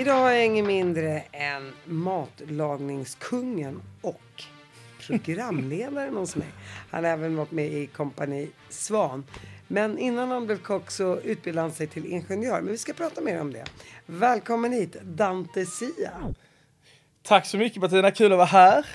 Idag har jag ingen mindre än matlagningskungen och programledaren hos mig. Han har även varit med i kompani Svan. Men innan han blev kock så utbildade han sig till ingenjör. Men vi ska prata mer om det. Välkommen hit, Dante Sia. Tack så mycket Martina, kul att vara här.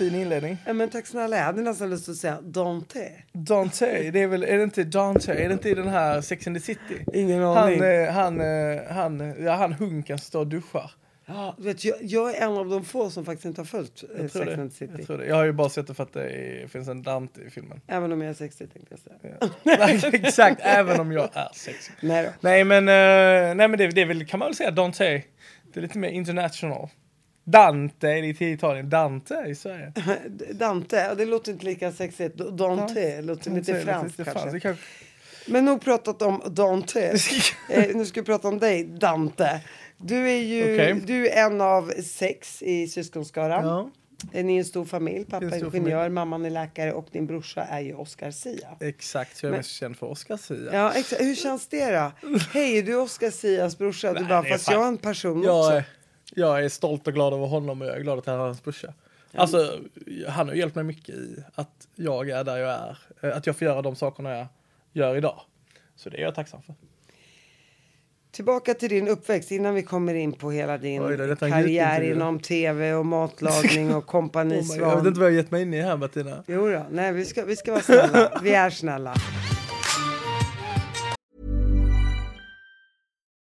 Fin inledning. Ja, men tack snälla, jag hade nästan lust att säga Dante. Dante, det är väl, är det inte Dante, är det inte i den här Sex and the City? Ingen aning. Han, eh, han, eh, han, ja han hunken som står och duschar. Ja, vet, jag, jag är en av de få som faktiskt inte har följt eh, Sex and the City. jag tror det. Jag har ju bara sett det för att det är, finns en Dante i filmen. Även om jag är 60 tänkte jag säga. Ja. Nej, Exakt, även om jag är sexig. Nej då. Nej men, eh, nej, men det, det är väl, kan man väl säga Dante. Det är lite mer international. Dante är i Italien, Dante i Sverige. Dante, ja, det låter inte lika sexigt. Dante låter lite Dante, franskt lite kanske. kanske- Men nog pratat om Dante. eh, nu ska vi prata om dig, Dante. Du är ju Okej. du är en av sex i syskonskaran. Ja, Ni är en stor familj. Pappa är ingenjör, familj. mamman är läkare och din brorsa är ju Oscar Sia. exakt. Jag är Men- mest känd för Oscar Sia. Ja, exakt. Hur känns det då? Hej, är du Oscar Sias brorsa? Du Nej, bara, är fast fan- jag är en person Jag också. är, jag är stolt och glad över honom och jag är glad att han är hans brorsa. Alltså, han har hjälpt mig mycket i att jag är där jag är. Eh, Att jag får göra de sakerna jag gör idag. Så det är jag tacksam för. Tillbaka till din uppväxt innan vi kommer in på hela din Oj, det karriär inom tv och matlagning och kompani Oh jag vet inte vad jag gett mig in i här Bettina. Jo då, nej vi ska, vi ska vara snälla. Vi är snälla.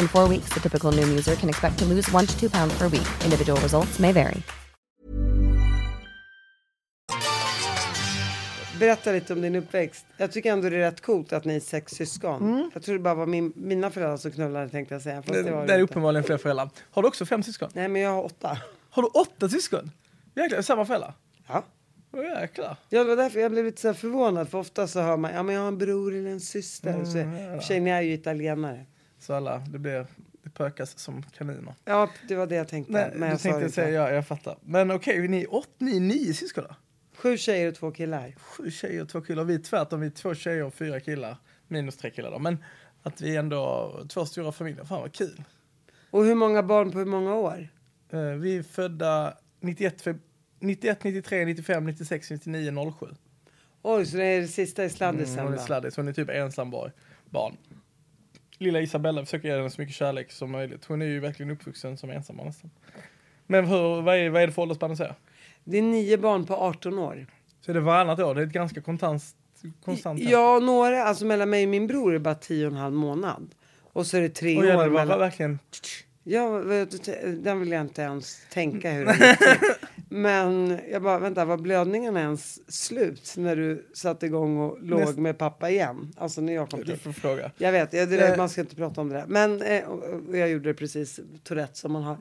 In four weeks, the typical Noom user can expect to lose one to two pounds per week. Individual results may vary. Berätta lite om din uppväxt. Jag tycker ändå det är rätt coolt att ni är sex syskon. Jag tror det bara var min, mina föräldrar som knullade tänkte jag säga. Fast Det, det var det är inte. uppenbarligen fler föräldrar. Har du också fem syskon? Nej men jag har åtta. Har du åtta syskon? Jäklar, samma föräldrar? Ja. Åh jäklar. Ja, det var därför jag blev lite så förvånad. För ofta så hör man, ja men jag har en bror eller en syster. så, i och för sig, ni är ju italienare. Så alla, det blir, det pökas som kaniner. Ja, det var det jag tänkte. Nej, men jag du tänkte säga, ja, jag fattar. Men okej, ni är åt, ni är nio syskon då? Sju tjejer och två killar. Sju tjejer och två killar. Vi är tvärtom, vi är två tjejer och fyra killar. Minus tre killar då. Men att vi ändå två stora familjer, fan vad kul. Och hur många barn på hur många år? Eh, vi är födda 91, feb- 91, 93, 95, 96, 99, 07. Oj, så det är det sista i sladdisen Mm, sladdis, hon är typ ensam bar- barn. Lilla Isabella försöker ge henne så mycket kärlek som möjligt. Hon är ju verkligen uppvuxen som ensam nästan. Men hur, vad, är, vad är det för åldersspann säger? Det är nio barn på 18 år. Så är det varannat år, det är ett ganska konstant, konstant. Ja, några, alltså mellan mig och min bror är det bara tio och en halv månad. Och så är det tre Och år det var mellan... verkligen... Ja, vet du, den vill jag inte ens tänka hur det gick till. Men jag bara, vänta, var blödningen ens slut när du satte igång och låg Näst- med pappa igen? Alltså när jag kom Du till. får fråga. Jag vet, ja, det Eh. man ska inte prata om det där. Men eh, jag gjorde det precis, Tourette som man har.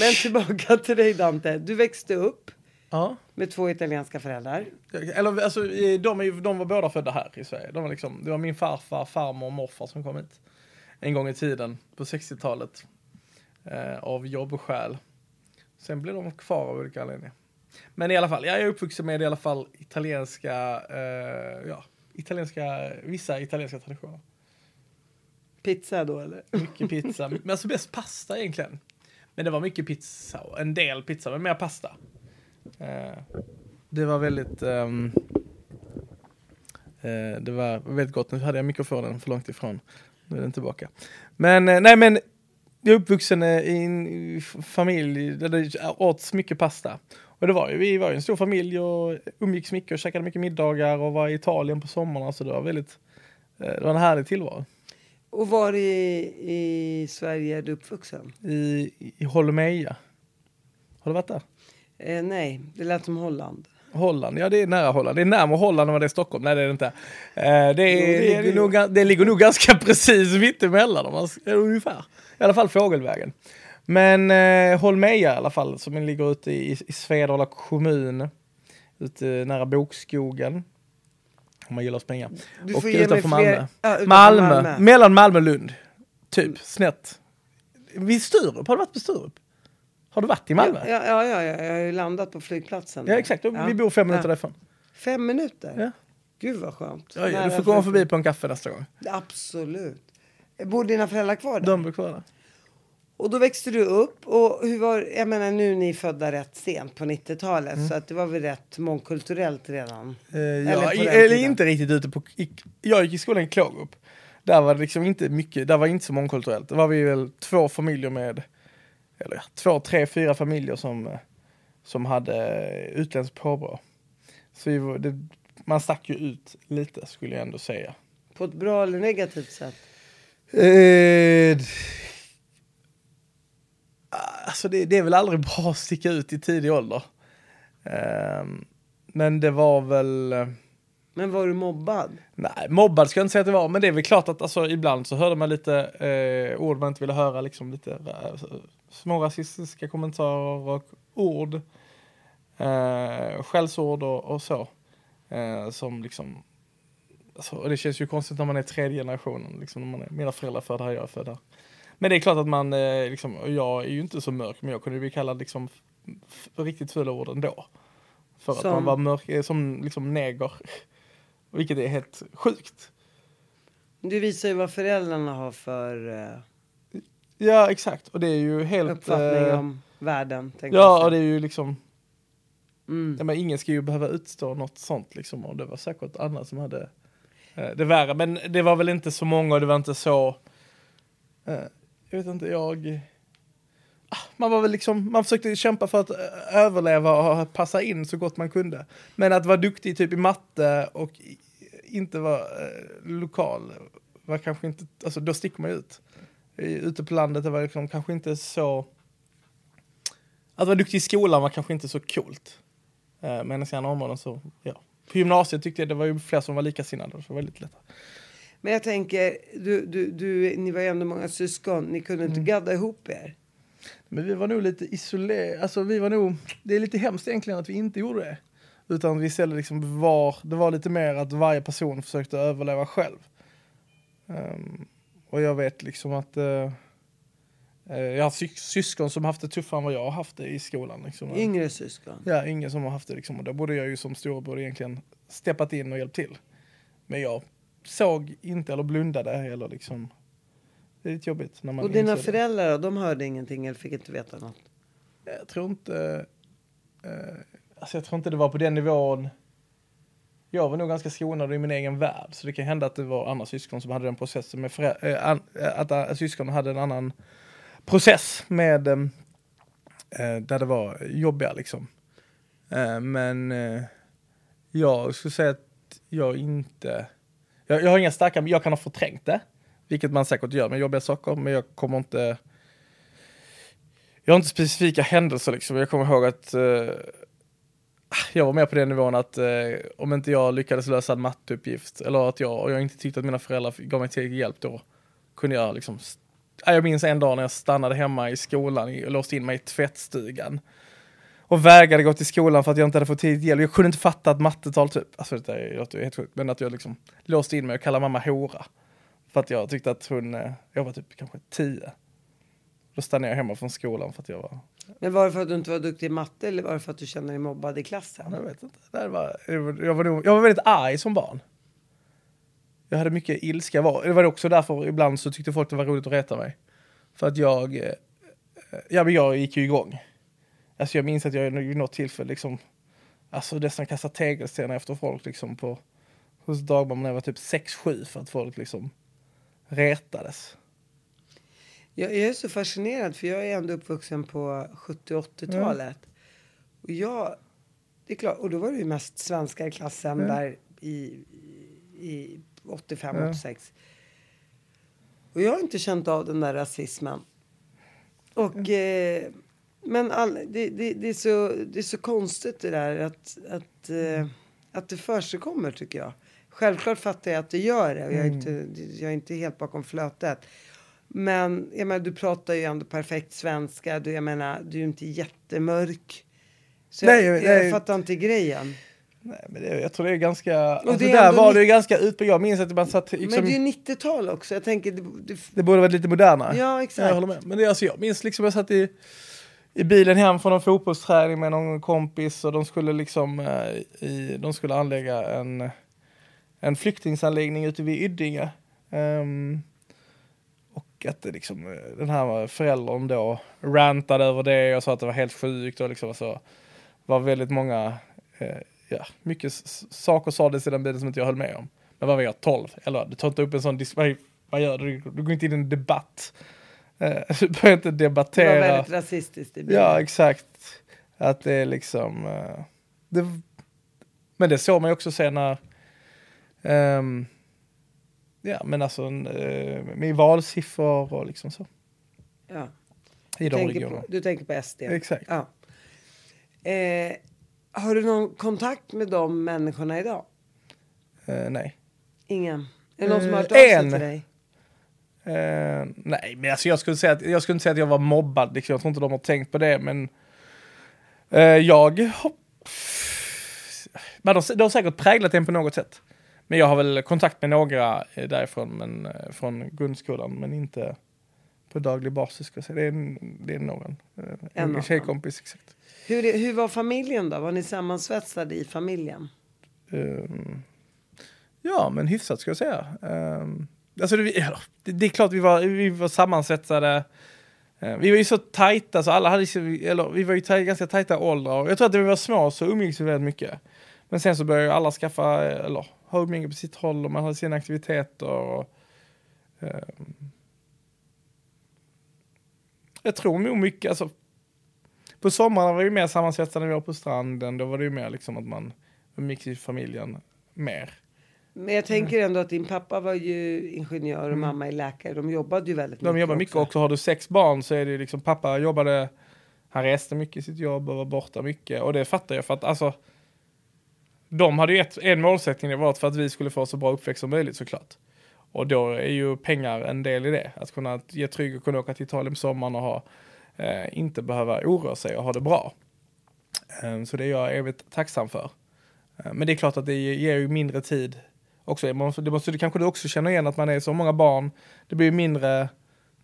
Men tillbaka till dig Dante. Du växte upp Ja. med två italienska föräldrar. Eller alltså, de, är, de var båda födda här i Sverige. De var liksom, det var min farfar, farmor och morfar som kom hit. En gång i tiden, på 60-talet. Eh, av jobbskäl. Sen blev de kvar av olika anledningar. Men i alla fall, jag är uppvuxen med i alla fall italienska, eh, ja, italienska, vissa italienska traditioner. Pizza då eller? Mycket pizza, men alltså bäst pasta egentligen. Men det var mycket pizza, och en del pizza, men mer pasta. Eh, det var väldigt, ehm, Eh, det var väldigt gott. Nu hade jag mikrofonen för långt ifrån. Nu är den tillbaka. Men eh, nej men jag är uppvuxen eh, i en familj där det åts mycket pasta. Och det var ju, vi var ju en stor familj och umgicks mycket och käkade mycket middagar och var i Italien på sommarna så det var väldigt, eh, det var en härlig tillvaro. Och var i, i Sverige är du uppvuxen? I, i Holmeja. Har du varit där? Eh, nej, det lät som Holland. Holland, ja det är nära Holland. Det är närmare Holland än vad det är Stockholm. Nej det är det inte. Eh, det, är, Jo, det är ligger det nog, det ligger nog ganska precis mitt emellan. Om man, ska- ungefär. I alla fall fågelvägen. Men eh, Holmeja i alla fall, som ligger ute i, i Svedala kommun. Ute nära Bokskogen. Om man gillar att springa. Du Och mig utanför fler- Malmö. Ja, utanför Malmö. Malmö. Mm. Mellan Malmö och Lund. Typ, snett. Vid Sturup, har du varit på Sturup? Har du varit i Malmö? Ja, ja, ja, ja, jag har ju landat på flygplatsen. Ja, exakt, vi bor fem minuter ja. därifrån. Fem minuter? Ja. Gud vad skönt. Ja, ja, du får komma för- förbi på en kaffe nästa gång. Absolut. Bor dina föräldrar kvar där? De bor kvar där. Och då växte du upp och hur var, jag menar nu är ni födda rätt sent på 90-talet så att det var väl rätt mångkulturellt redan? Eh, Eller ja, eller inte riktigt ute på... I, jag gick i skolan i Klågerup. Där var det liksom inte mycket, där var inte så mångkulturellt. Där var vi väl två familjer med, eller två, tre, fyra familjer som, eh, som hade utländskt påbrå. Så vi det, man stack ju ut lite skulle jag ändå säga. På ett bra eller negativt sätt? Eh, alltså det, det är väl aldrig bra att sticka ut i tidig ålder. Ehm, men det var väl... Men var du mobbad? Nej, mobbad ska jag inte säga att det var, men det är väl klart att alltså, ibland så hörde man lite eh, ord man inte ville höra, liksom lite eh, små rasistiska kommentarer och ord, eh, skällsord och, och så. Eh, som liksom, alltså, och det känns ju konstigt när man är tredje generationen, liksom, när man är, mina föräldrar födda här, jag är född här. Men det är klart att man, eh, liksom, jag är ju inte så mörk, men jag kunde bli kallad liksom, riktigt fula ord ändå. För att Som? man var mörk, eh, som liksom neger. Vilket är helt sjukt. Du visar ju vad föräldrarna har för eh, Ja, exakt. Och det är ju helt... uppfattning eh, om världen. tänkte jag Ja, och det är ju liksom... Mm. Ja, men ingen ska ju behöva utstå något sånt liksom. Och det var säkert andra som hade eh, det värre. Men det var väl inte så många och det var inte så... Eh, jag vet inte, jag... Man var väl liksom, man försökte kämpa för att eh, överleva och passa in så gott man kunde. Men att vara duktig typ i matte och inte vara eh, lokal var kanske inte, alltså då sticker man ut. Ute på landet det var liksom kanske inte så att vara duktig i skolan var kanske inte så coolt. Eh, Men i andra områden så, ja. På gymnasiet tyckte jag det var ju fler som var likasinnade, så det var väldigt lätt. Men jag tänker, du, du, du, ni var ju ändå många syskon. Ni kunde Mm. inte gadda ihop er. Men vi var nog lite isolerade, alltså vi var nog, det är lite hemskt egentligen att vi inte gjorde det. Utan vi istället liksom var, det var lite mer att varje person försökte överleva själv. Ehm, och jag vet liksom att eh, jag har sy- syskon som haft det tuffare än vad jag har haft det i skolan. Liksom. Yngre syskon. Ja, ingen som har haft det liksom. Och då borde jag ju som storebror egentligen steppat in och hjälpt till. Men jag såg inte eller blundade eller liksom. Det är lite jobbigt när man Och dina föräldrar då, de hörde ingenting eller fick inte veta något? Jag tror inte... Eh, alltså jag tror inte det var på den nivån. Jag var nog ganska skonad i min egen värld. Så det kan hända att det var andra syskon som hade den processen med eh, eh, att äh, syskon hade en annan process med eh, eh, där det var jobbiga liksom. Eh, men eh, jag skulle säga att jag inte... Jag, jag har inga starka, jag kan ha förträngt det. Vilket man säkert gör med jobbiga saker, men jag kommer inte... Jag har inte specifika händelser liksom. Jag kommer ihåg att eh, ah, jag var med på den nivån att eh, om inte jag lyckades lösa en matteuppgift eller att jag, och jag inte tyckte att mina föräldrar gav mig tillräcklig hjälp då kunde jag liksom ah, jag minns en dag när jag stannade hemma i skolan och låste in mig i tvättstugan och vägrade gå till skolan för att jag inte hade fått tid hjälp. Jag kunde inte fatta att mattetal typ, alltså det är- låter ju helt sjukt, men att jag liksom låste in mig och kallade mamma hora. För att jag tyckte att hon, eh, jag var typ kanske tio. Då stannade jag hemma från skolan för att jag var Men var det för att du inte var duktig i matte eller var det för att du kände dig mobbad i klassen? Jag vet inte. Det var, jag, var, nog, jag var väldigt arg som barn. Jag hade mycket ilska. Det var också därför ibland så tyckte folk det var roligt att reta mig. För att jag, eh, ja men jag gick ju igång. Alltså jag minns att jag vid något tillfälle liksom, alltså nästan kastade tegelstenar efter folk liksom på, hos dagbarn när jag var typ 6-7 för att folk liksom retades. Jag, jag är så fascinerad för jag är ändå uppvuxen på 70 80-talet. Och jag, det är klart, och då var det ju mest svenskar i klassen där i, i 85, Ja. 86. Och jag har inte känt av den där rasismen. Och, eh, men all, det, det, det, är så, det är så konstigt det där att, att, eh, att det försiggår tycker jag. Självklart fattar jag att det gör det jag är, inte, jag är inte helt bakom flötet. Men jag menar, du pratar ju ändå perfekt svenska. Du, jag menar, du är ju inte jättemörk. Så Nej, jag, nej. jag fattar inte grejen. Nej, men det, jag tror det är ganska... Alltså, det är där var det ju ganska utbrett. Jag minns att man satt liksom... Men det är ju 90-tal också. Jag tänker, det, det, Det borde varit lite modernare. Ja, exakt. Jag håller med. Men det, alltså, jag minns liksom jag satt i, i bilen hem från en fotbollsträning med någon kompis och de skulle liksom eh, i, de skulle anlägga en, en flyktingsanläggning ute vid Yddinge. Ehm, och att det liksom, eh, den här föräldern då rantade över det och sa att det var helt sjukt och liksom så var väldigt många, eh, ja, mycket saker sades i den bilen som inte jag höll med om. Men vad var jag, 12? Eller du tar inte upp en sån, vad, vad gör du? Du går inte in i en debatt. Eh, Du börjar inte det var debattera. väldigt rasistiskt i bilen. Ja, exakt. Att det är liksom... eh, det, men det såg man ju också sen när... ehm, ja, men alltså uh, med valsiffror och liksom så. Ja. I de regionerna. du tänker på SD? Exakt. Ja. Eh, har du någon kontakt med de människorna idag? Eh, nej. Ingen? Är det någon som har hört av Eh, sig till dig? Eh, nej, men alltså jag skulle, säga att, jag skulle inte säga att jag var mobbad. Liksom. Jag tror inte de har tänkt på det, men eh, jag har... Men de, de har säkert präglat en på något sätt. Men jag har väl kontakt med några eh, därifrån, men, eh, från grundskolan, men inte på daglig basis. Ska jag säga. Det, är, det är någon. eh, En En, tjejkompis, exakt. Hur, hur var familjen då? Var ni sammansvetsade i familjen? Ehm, ja, men hyfsat ska jag säga. Um, alltså det, det, det är klart vi var, vi var sammansvetsade. Eh, vi var ju så tajta, så alla hade, eller vi var ju taj, ganska tajta åldrar. Jag tror att när vi var små så umgicks vi väldigt mycket. Men sen så började ju alla skaffa, eller ha umgänge på sitt håll och man hade sina aktiviteter. Och, ehm, jag tror nog mycket, alltså på somrarna var vi mer sammansvetsade när vi var på stranden. Då var det ju mer liksom att man umgicks i familjen mer. Men jag tänker ändå att din pappa var ju ingenjör och mamma är läkare. De jobbade ju väldigt Mm. De mycket jobbar mycket också. Har du sex barn så är det ju liksom, pappa jobbade, han reste mycket i sitt jobb och var borta mycket. Och det fattar jag för att alltså, de hade ju ett, en målsättning, det var för att vi skulle få så bra uppväxt som möjligt såklart. Och då är ju pengar en del i det. Att kunna ge trygg och kunna åka till Italien på sommaren och ha, eh, inte behöva oroa sig och ha det bra. Eh, så det är jag evigt tacksam för. Eh, men det är klart att det ger ju mindre tid också. Man måste- Det måste det kanske du också känner igen att man är så många barn. Det blir ju mindre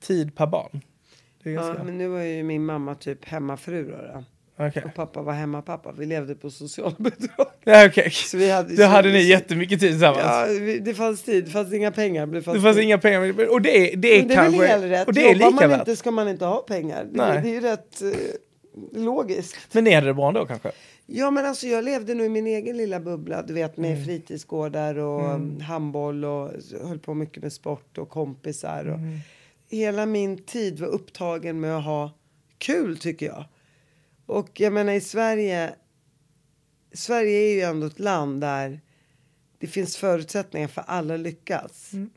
tid per barn. Ja, men nu var ju min mamma typ hemmafru då. då. Okej. Och pappa var hemmapappa. Vi levde på socialbidrag. Ja, okej. Så vi hade, Då hade ni jättemycket tid tillsammans. Ja, vi, det fanns tid. Det fanns inga pengar. Det fanns, det fanns tid. inga pengar. Och det, är- det är det är väl helt rätt. Och det är Jobbar lika man inte ska man inte ha pengar. Det, Nej. det är ju rätt eh, logiskt. Men ni hade det bra ändå kanske? Ja men alltså jag levde nog i min egen lilla bubbla. Du vet med Mm. fritidsgårdar och mm. handboll och höll på mycket med sport och kompisar. Och Mm. Hela min tid var upptagen med att ha kul tycker jag. Och jag menar i Sverige. Sverige är ju ändå ett land där det finns förutsättningar för alla lyckas. Mm.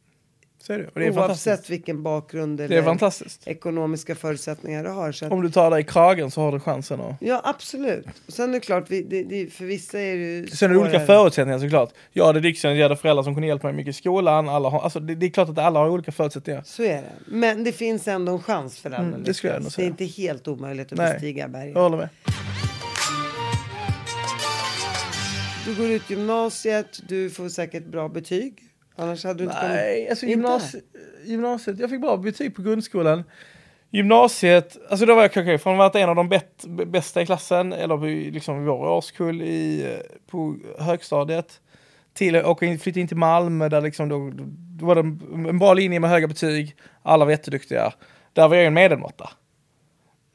Så är det. Och det är. Oavsett vilken bakgrund eller ekonomiska förutsättningar du har. Så att, Om du tar dig i kragen så har du chansen att... Ja absolut. Och sen är det klart, vi, det, det, för vissa är det ju Sen är det olika förutsättningar såklart. Jag hade lyxen, jag hade föräldrar som kunde hjälpa mig mycket i skolan. Alla har, alltså det, det är klart att alla har olika förutsättningar. Så är det. Men det finns ändå en chans för alla. Mm, det skulle jag ändå Det är säga. inte helt omöjligt att Nej. bestiga berget. Jag håller med. Du går ut gymnasiet, du får säkert bra betyg. Annars hade du inte Nej, alltså Inte? gymnasiet, jag fick bra betyg på grundskolan. Gymnasiet, alltså då var jag kanske från att varit en av de bet, bästa i klassen, eller i liksom vår årskull i, eh, på högstadiet, till att åka in, flytta in till Malmö där liksom då, då var det en en bra linje med höga betyg, alla var jätteduktiga. Där var jag en medelmåtta.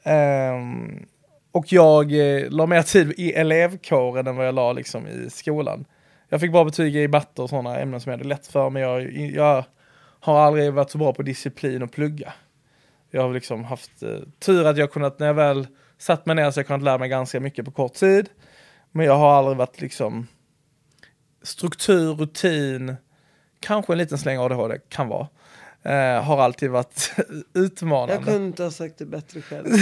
Ehm, och jag eh, la mer tid i elevkåren än vad jag la liksom i skolan. Jag fick bra betyg i matte och sådana ämnen som jag hade lätt för, men jag, jag har aldrig varit så bra på disciplin och plugga. Jag har liksom haft eh, tur att jag kunnat, när jag väl satt mig ner så jag kunnat lära mig ganska mycket på kort tid. Men jag har aldrig varit liksom struktur, rutin, kanske en liten släng ADHD, kan vara. Eh, har alltid varit utmanande. Jag kunde inte ha sagt det bättre själv.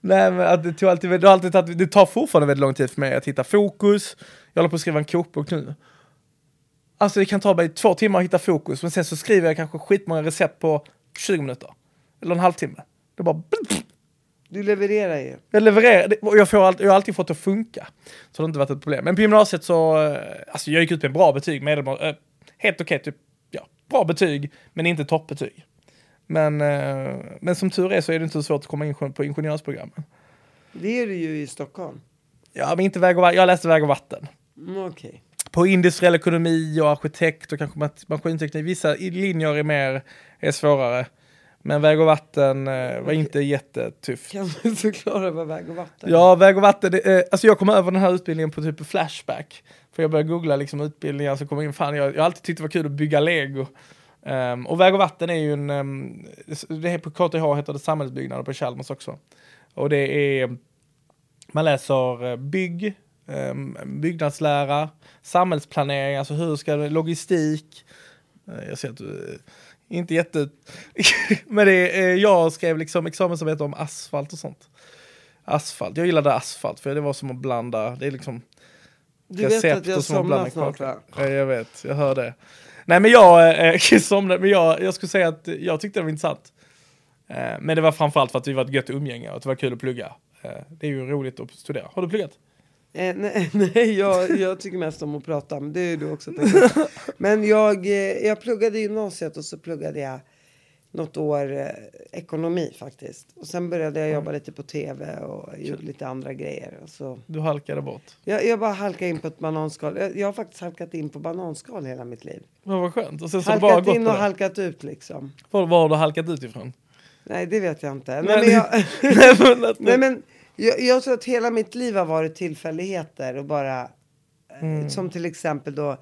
Nej men att det, tog alltid, det, har alltid tagit, det tar fortfarande väldigt lång tid för mig att hitta fokus. Jag håller på att skriva en kokbok nu. Alltså det kan ta mig två timmar att hitta fokus, men sen så skriver jag kanske skitmånga recept på 20 minuter. Eller en halvtimme. Det bara... Du levererar ju. Jag levererar, jag, får all, jag har alltid fått det att funka. Så det har inte varit ett problem. Men på gymnasiet så, eh, alltså jag gick ut med bra betyg, medelmål, äh, helt okej, typ, ja, bra betyg, men inte toppbetyg. Men, äh, men som tur är så är det inte så svårt att komma in på ingenjörsprogrammen. Det är du ju i Stockholm. Ja, men inte väg och vatten. Jag läste väg och vatten. Mm. Okay. På industriell ekonomi och arkitekt och kanske maskinteknik. Vissa linjer är mer, är svårare. Men väg och vatten eh, var inte jättetufft. Kan du förklara vad väg och vatten är? Ja, väg och vatten, det, eh, alltså jag kom över den här utbildningen på typ Flashback. För jag började googla liksom utbildningar så kom in, fan jag, jag har alltid tyckt det var kul att bygga lego. Um, och väg och vatten är ju en, um, det är på KTH heter det samhällsbyggnader på Chalmers också. Och det är, man läser eh, bygg, um, byggnadslära, samhällsplanering, alltså hur ska logistik. Uh, jag ser att du inte jätte... Men det är, jag skrev liksom examensarbete om asfalt och sånt. Asfalt, jag gillade asfalt för det var som att blanda, det är liksom Du vet att jag somnar snart va? Ja, jag vet, jag hör det. Nej men jag äh, somnade, men jag, jag skulle säga att jag tyckte det var intressant. Äh, men det var framförallt för att vi var ett gött umgänge och att det var kul att plugga. Äh, det är ju roligt att studera. Har du pluggat? Eh, nej, nej jag, jag tycker mest om att prata, men det är du också. Men jag, eh, jag pluggade gymnasiet och så pluggade jag något år eh, ekonomi faktiskt. Och sen började jag jobba lite på tv och gjorde lite andra grejer. Och så. Du halkade bort? Jag, jag bara halkade in på ett bananskal. Jag, jag har faktiskt halkat in på bananskal hela mitt liv. Men vad skönt. Och sen så halkat bara in och halkat ut liksom. Var, var har du halkat ut ifrån? Nej, det vet jag inte. Nej, men jag, nej, men jag, jag tror att hela mitt liv har varit tillfälligheter och bara eh, mm. som till exempel då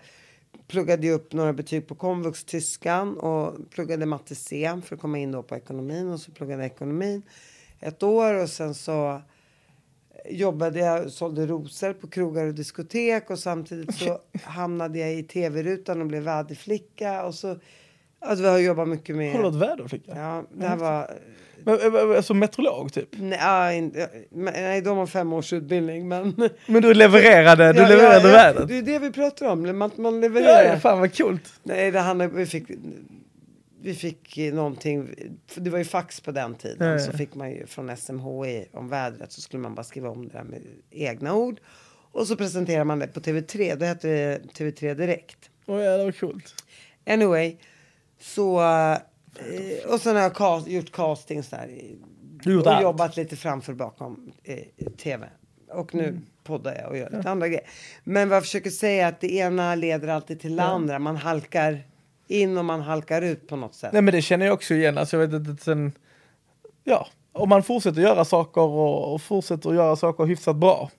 pluggade upp några betyg på komvux tyskan och pluggade matte C för att komma in då på ekonomin och så pluggade jag ekonomin ett år och sen så jobbade jag, sålde rosor på krogar och diskotek och samtidigt så hamnade jag i tv-rutan och blev väderflicka och så Alltså vi har jobbat mycket med... Har du varit väderflicka? Ja, det här var men, eh, eh, alltså meteorolog typ? Nej, nej, de har fem års utbildning men... Men du levererade, du ja, levererade ja, vädret? Det är det vi pratar om, man, man levererar. Ja, fan vad coolt. Nej, det handlar, vi fick, vi fick någonting, det var ju fax på den tiden, ja, så fick man ju från SMHI om vädret så skulle man bara skriva om det där med egna ord. Och så presenterar man det på TV3, då hette det TV3 Direkt. Åh oh, ja, det var coolt. Anyway, så och sen har jag cast, gjort castings där. och allt. jobbat lite framför och bakom eh, tv. Och nu mm. poddar jag och gör lite ja. andra grejer. Men vad jag försöker säga är att det ena leder alltid till det ja. andra. Man halkar in och man halkar ut på något sätt. Nej men det känner jag också igen. Alltså jag vet att sen, ja, om man fortsätter göra saker och, och fortsätter göra saker hyfsat bra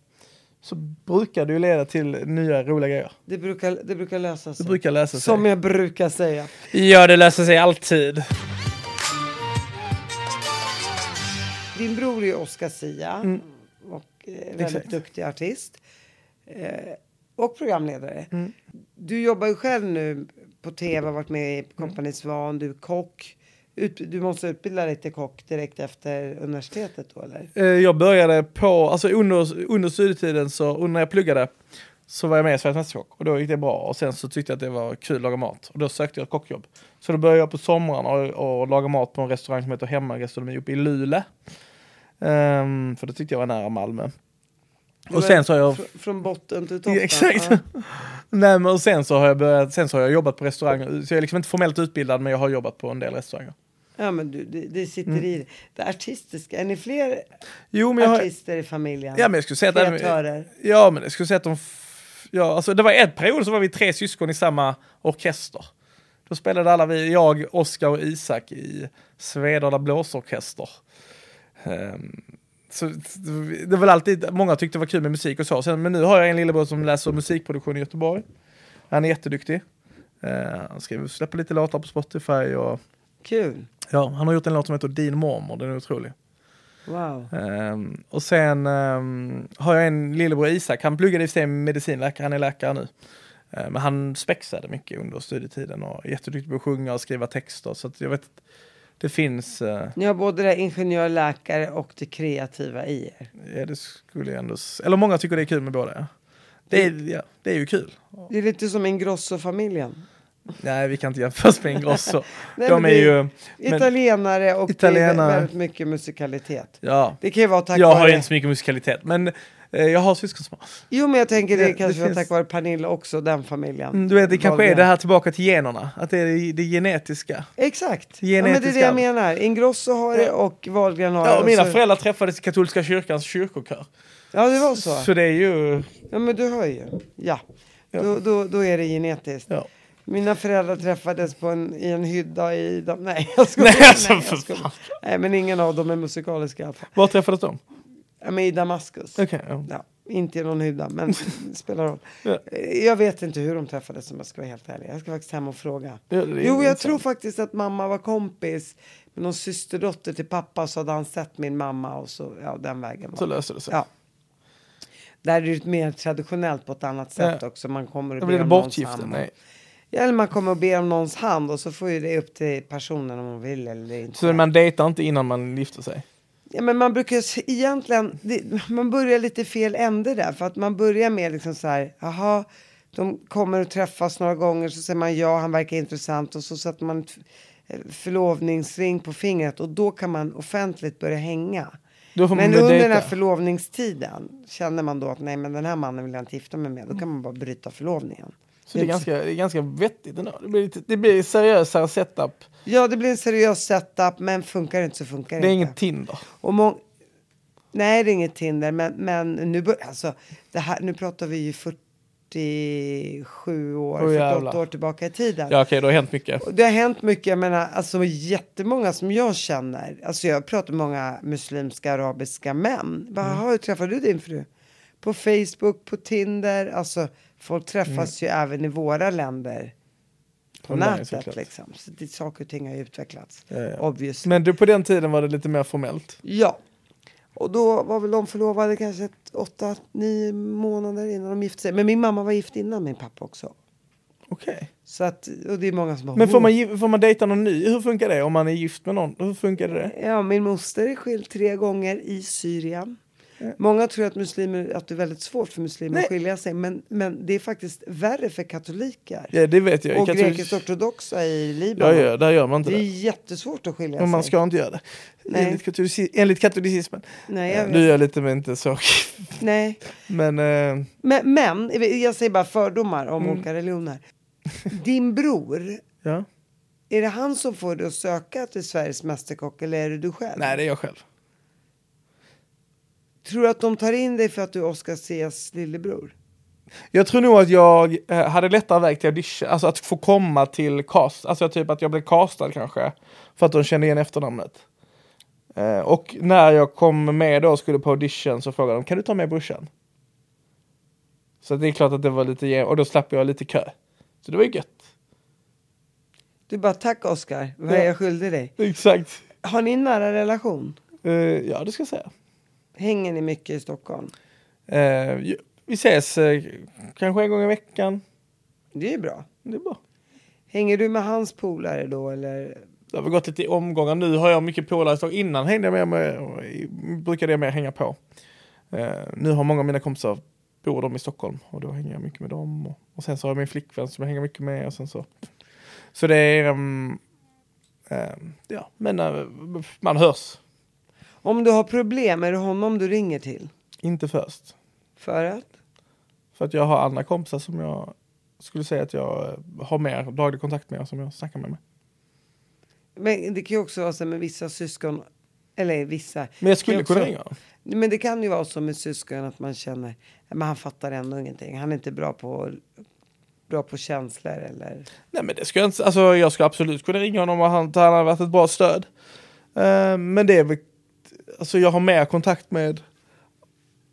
så brukar det ju leda till nya roliga grejer. Det brukar, det brukar lösa sig. Det brukar lösa sig. Som jag brukar säga. Ja, det löser sig alltid. Din bror är Oscar Sia mm. och eh, väldigt Exakt. duktig artist. Eh, och programledare. Mm. Du jobbar ju själv nu på tv, varit med i Kompani Svan, du är kock. Ut, du måste utbilda dig till kock direkt efter universitetet då eller? Eh, jag började på, alltså under, under studietiden så, när jag pluggade så var jag med i Sveriges Mästerkock och då gick det bra och sen så tyckte jag att det var kul att laga mat och då sökte jag ett kockjobb. Så då började jag på somrarna och, och laga mat på en restaurang som heter Hemmagastronomi uppe i Luleå. Um, för det tyckte jag var nära Malmö. Och sen så har jag... Från botten till toppen? Exakt. Ja. Nej men och sen så har jag börjat, sen så har jag jobbat på restauranger, så jag är liksom inte formellt utbildad men jag har jobbat på en del restauranger. Ja, men du, det, det sitter mm. i det artistiska. Är ni fler jo, artister har, i familjen? Ja, men jag skulle säga Kreatörer? att... Ja, men jag skulle säga att de... Ja, alltså det var en period så var vi tre syskon i samma orkester. Då spelade alla vi, jag, Oskar och Isak i Svedala blåsorkester. Um, så, det var alltid, många tyckte det var kul med musik och så. Sen, men nu har jag en lillebror som läser musikproduktion i Göteborg. Han är jätteduktig. Eh, han skriver, släpper lite låtar på Spotify och Kul. Ja, han har gjort en låt som heter Din mormor, den är otrolig. Wow. Ehm, och sen ehm, har jag en lillebror Isak, han pluggade i sig medicinläkare, han är läkare nu. Ehm, men han spexade mycket under studietiden och är jätteduktig på att sjunga och skriva texter. Så att jag vet, det finns, eh, Ni har både det ingenjör, läkare och det kreativa i er. ja, det skulle jag ändå, eller många tycker det är kul med båda. Ja. Det, är, ja, det är ju kul. Det är lite som Ingrosso-familjen. Nej, vi kan inte jämföras med Ingrosso. Nej, De är det- ju, Italienare och det Italienare. väldigt mycket musikalitet. ja. Det kan ju vara tack Jag vare... har ju inte så mycket musikalitet, men eh, jag har syskon som har. Jo, men jag tänker det, Det- det kanske var finns- tack vare Pernilla också, den familjen. Mm, Du vet, det kanske är det här tillbaka till generna, att det är det, det genetiska. Exakt. Ja, men det är det Genetiska jag menar. Ingrosso har det Ja. och Wahlgren har Ja, det. och mina så... föräldrar träffades i katolska kyrkans kyrkokör. Ja, det var så. Så det är ju... Ja, men du hör ju. Ja. Ja. Då, då, då är det genetiskt. Ja. Mina föräldrar träffades på en, i en hydda i... Dam- Nej, jag skojar. Nej, alltså, jag skojar. fan. Nej, men ingen av dem är musikaliska i alla fall. Var träffades de? Ja, men i Damaskus. Okej, ja. Ja, inte i någon hydda, men det spelar roll. Ja. Jag vet inte hur de träffades om jag ska vara helt ärlig. Jag ska faktiskt hem och fråga. Ja, Jo, jag tror faktiskt att mamma var kompis med någon systerdotter till pappa så hade han sett min mamma och så, ja, den vägen. var Så löste det sig. Ja. Där är det mer traditionellt på ett annat sätt också. Man kommer och ber om någons bortgifte? hand. Nej. Eller man kommer och ber om någons hand och så får ju det upp till personen om hon vill eller inte. Så man dejtar inte innan man gifter sig? Ja, men man brukar egentligen, det, man börjar lite fel ände där. För att man börjar med liksom så här, jaha, de kommer och träffas några gånger så säger man ja, han verkar intressant och så sätter man eh, förlovningsring på fingret och då kan man offentligt börja hänga. Men under den dejta. här förlovningstiden känner man då att nej, men den här mannen vill jag inte gifta mig med. Då kan man bara bryta förlovningen. Så det är ganska, det är ganska vettigt ändå. Det blir, lite, det blir seriösare setup. Ja, det blir en seriös setup, men funkar det inte så funkar Det är inte. inget Tinder. Och må- Nej, det är inget Tinder, men, men nu, bör- alltså, det här, nu pratar vi ju 47 år, Åh, 48 jävlar. år tillbaka i tiden. Ja okej, det har hänt mycket. Och det har hänt mycket, jag menar, alltså jättemånga som jag känner, alltså jag pratar med många muslimska arabiska män. Bara, Mm. hur träffade du din fru? På Facebook, på Tinder, alltså folk träffas ju även i våra länder på Online, nätet såklart. liksom. Så det, saker och ting har ju utvecklats. Ja, ja. Men du, på den tiden var det lite mer formellt. Ja. Och då var väl de förlovade kanske ett, åtta, nio månader innan de gifte sig. Men min mamma var gift innan min pappa också. Okej. Så att, och det är många som har Men får man, får man dejta någon ny? Hur funkar det om man är gift med någon? Hur funkar det? Ja, min moster är skild tre gånger i Syrien. Många tror att, muslimer, att det är väldigt svårt för muslimer Nej. att skilja sig. Men, men det är faktiskt värre för katoliker. Ja, det vet jag. och Katolic- grekiskt ortodoxa i Ja, Libanon. ja, där gör man inte det är det. jättesvårt att skilja Men man sig. ska inte göra det. Nej. Enligt, katolici- enligt katolicismen. Nej, jag vet. du gör lite men inte så. Nej. Men eh, Men, men, jag säger bara fördomar om Mm. olika religioner. Din bror, ja. Är det han som får dig att söka till Sveriges Mästerkock eller är det du själv? Nej, det är jag själv. Tror du att de tar in dig för att du är Oscar Cs lillebror? Jag tror nog att jag eh, hade lättare väg till audition, alltså att få komma till cast, alltså typ att jag blev castad kanske, för att de kände igen efternamnet. Eh, och när jag kom med då och skulle på audition så frågade de, kan du ta med brorsan? Så det är klart att det var lite, och då slapp jag lite kö. Så det var ju gött. Du bara, tack Oscar, vad Ja. jag skyldig dig? Exakt. Har ni en nära relation? Eh, ja, det ska jag säga. Hänger ni mycket i Stockholm? Eh, vi ses eh, kanske en gång i veckan. Det är bra. Det är bra. Hänger du med hans polare då eller? Det har väl gått lite i omgångar. Nu har jag mycket polare. Innan hängde jag med, med, brukade jag mer hänga på. Eh, nu har många av mina kompisar bor de i Stockholm och då hänger jag mycket med dem. Och, och sen så har jag min flickvän som jag hänger mycket med. Och sen så. så det är, ehm, ehm, ja, men eh, man hörs. Om du har problem, är det honom du ringer till? Inte först. För att? För att jag har andra kompisar som jag skulle säga att jag eh, har mer daglig kontakt med som jag snackar med. mig. Men det kan ju också vara så med vissa syskon, eller vissa. Men jag skulle kunna ringa. Men det kan ju vara så med syskon att man känner, men han fattar ändå ingenting. Han är inte bra på, bra på känslor eller. Nej men det ska jag inte, alltså jag ska absolut kunna ringa honom och han, han har varit ett bra stöd. Eh, men det är väl, alltså jag har mer kontakt med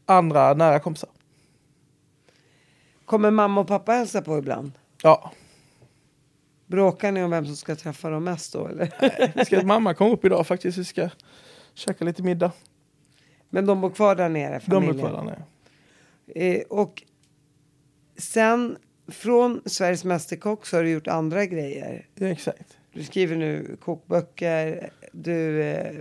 andra nära kompisar. Kommer mamma och pappa hälsa på ibland? Ja, Bråkar ni om vem som ska träffa dem mest då eller? vi ska, mamma kom upp idag faktiskt. Vi ska käka lite middag. Men de bor kvar där nere, De familjen? är kvar där nere. Eh, och sen från Sveriges Mästerkock så har du gjort andra grejer. Ja, exakt. Du skriver nu kokböcker, du eh,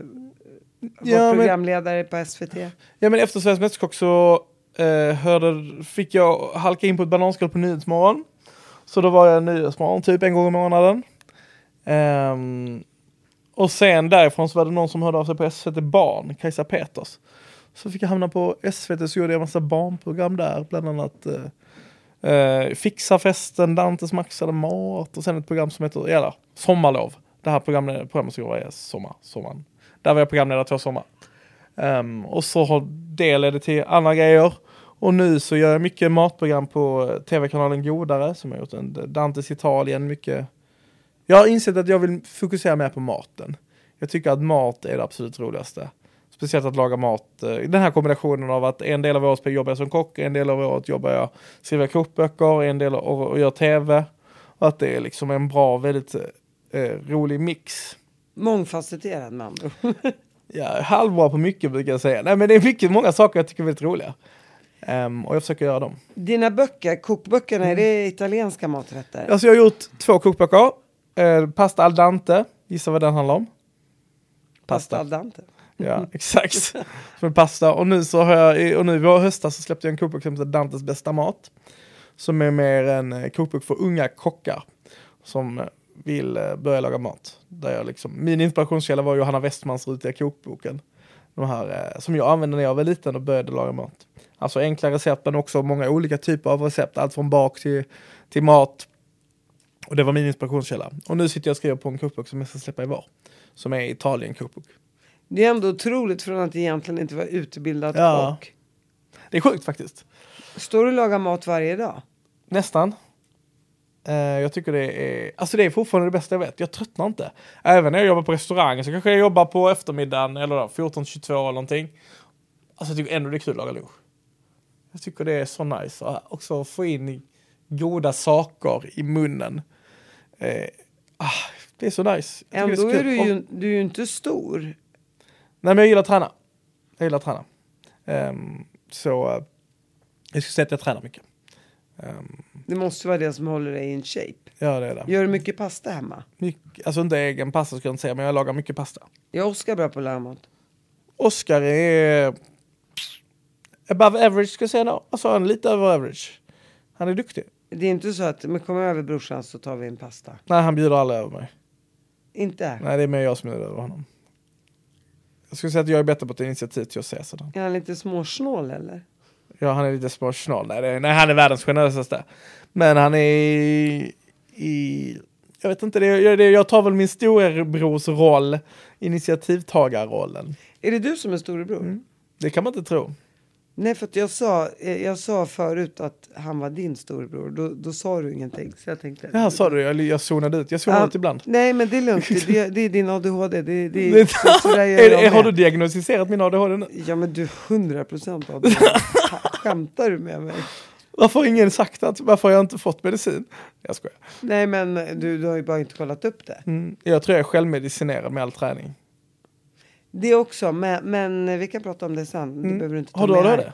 var Ja, men- programledare på SVT. Ja men efter Sveriges Mästerkock så eh, hörde, fick jag halka in på ett bananskal på Nyhetsmorgon. Så då var jag Nyhetsmorgon typ en gång i månaden. Ehm, och sen därifrån så var det någon som hörde av sig på SVT Barn, Kajsa Peters. Så fick jag hamna på SVT så gjorde jag en massa barnprogram där, bland annat eh, eh, Fixa festen, Dantes maxade mat och sen ett program som heter Sommarlov. Det här programmet, programmet ska vara sommar, sommaren. Där var jag programledare två sommar. Um, och så har det ledde till andra grejer. Och nu så gör jag mycket matprogram på eh, tv-kanalen Godare som har gjort en Dantes Italien, mycket. Jag har insett att jag vill fokusera mer på maten. Jag tycker att mat är det absolut roligaste. Speciellt att laga mat. Eh, den här kombinationen av att en del av året jobbar jag som kock, en del av året jobbar jag, skriver kokböcker, en del av och gör tv. Och att det är liksom en bra, väldigt eh, rolig mix. Mångfacetterad. Jag är halvbra på mycket brukar jag säga. Nej men det är mycket, många saker jag tycker är väldigt roliga. Ehm, och jag försöker göra dem. Dina böcker, kokböckerna, är det italienska maträtter? Alltså jag har gjort två kokböcker. Eh, pasta al dente, gissa vad den handlar om? Pasta al dente. Ja, exakt. Som pasta. Och nu så har jag, och nu i vår höstas så släppte jag en kokbok som heter Dantes bästa mat. Som är mer en eh, kokbok för unga kockar. Som eh, vill eh, börja laga mat. Där jag liksom, min inspirationskälla var Johanna Westmans rutiga kokboken. De här eh, som jag använde när jag var liten och började laga mat. Alltså enkla recept men också många olika typer av recept. Allt från bak till, till mat. Och det var min inspirationskälla. Och nu sitter jag och skriver på en kokbok som jag ska släppa i vår. Som är Italien kokbok. Det är ändå otroligt från att egentligen inte vara utbildad Ja. kock. Det är sjukt faktiskt. Står du och lagar mat varje dag? Nästan. Eh, jag tycker det är, alltså det är fortfarande det bästa jag vet. Jag tröttnar inte. Även när jag jobbar på restaurang så kanske jag jobbar på eftermiddagen eller då, 14-22 eller någonting. Alltså jag tycker ändå det är kul att laga lunch. Jag tycker det är så nice att också få in goda saker i munnen. Eh, ah, det är så nice. Ändå så är du ju, du är ju inte stor. Nej men jag gillar att träna. Jag gillar att träna. Ehm, så eh, jag skulle säga att jag tränar mycket. Ehm, Det måste vara det som håller dig in shape. ja det är det. Gör du mycket pasta hemma? Mycket, alltså inte egen pasta ska jag inte säga, men jag lagar mycket pasta. Jag och Oskar är bra på att laga mat. Oscar är above average ska jag säga då. Alltså han är lite över average. Han är duktig. Det är inte så att, men kom över brorsan så tar vi en pasta. Nej, han bjuder aldrig över mig. Inte? Nej, det är mer jag som bjuder över honom. Jag skulle säga att jag är bättre på att ta initiativ till att säga sådär. Är han lite småsnål eller? Ja, han är lite småsnål. Nej, nej, han är världens generösaste. Men han är i... i jag vet inte, det, det, jag tar väl min storebrors roll, initiativtagarrollen. Är det du som är storebror? Mm. Det kan man inte tro. Nej, för jag sa, eh, jag sa förut att han var din storebror. Då, då sa du ingenting. Så jag tänkte... Ja, sa du? Jag, jag zonade ut. Jag zonar Ja, ut ibland. Nej, men det är lugnt. Det, det, är din ADHD. Det, det, Det- är, har du diagnostiserat min ADHD nu? Ja, men du är 100 procent ADHD. Skämtar du med mig? Varför har ingen sagt att, varför har jag inte fått medicin? Jag skojar. Nej, men du, du har ju bara inte kollat upp det. Mm, jag tror jag är självmedicinerad med all träning. Det också, men, men vi kan prata om det sen. Det behöver du inte ta Har du med. ADHD?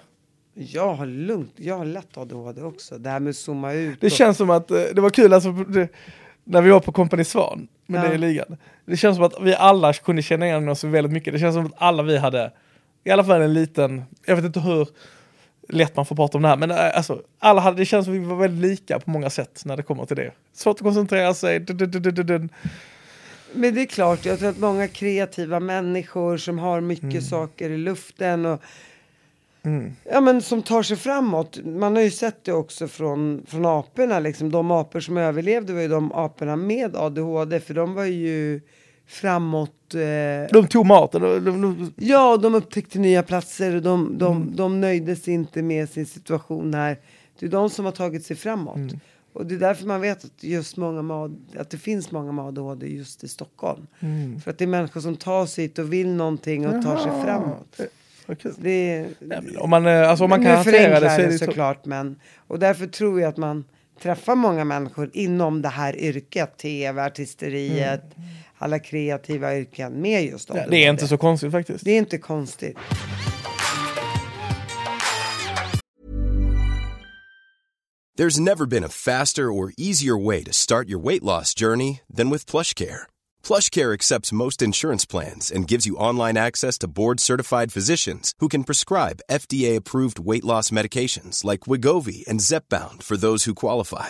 Jag har lugnt. Jag har lätt ADHD också. Det här med att zooma ut. Det och- känns som att, eh, det var kul alltså, det, när vi var på Company Svan, med Ja. det i ligan. Det känns som att vi alla kunde känna igen oss väldigt mycket. Det känns som att alla vi hade, i alla fall en liten, jag vet inte hur lätt man får prata om det här, men eh, alltså, alla hade, det känns som att vi var väldigt lika på många sätt när det kommer till det. Svårt att koncentrera sig. Men det är klart, jag tror att många kreativa människor som har mycket Mm. saker i luften och ja, men som tar sig framåt. Man har ju sett det också från, från aporna. Liksom. De apor som överlevde var ju de aporna med ADHD för de var ju framåt. Eh, De tog maten, de, de, ja, de upptäckte nya platser och de, de, Mm. de nöjde sig inte med sin situation här. Det är de som har tagit sig framåt. Mm. Och det är därför man vet att, just många att det finns många med ADHD just i Stockholm. Mm. För att det är människor som tar sig hit och vill någonting och tar sig framåt. Kul. Det är, Ja, Om man, eh, alltså, om man kan hantera det så är det det så. såklart, men och därför tror jag att man träffar många människor inom det här yrket, tv, artisteriet, alla kreativa yrken med just Mm. Ja, det är inte så konstigt faktiskt. Det är inte konstigt. There's never been a faster or easier way to start your weight loss journey than with PlushCare. PlushCare accepts most insurance plans and gives you online access to board-certified physicians who can prescribe FDA-approved weight loss medications like Wigovi and Zepbound for those who qualify.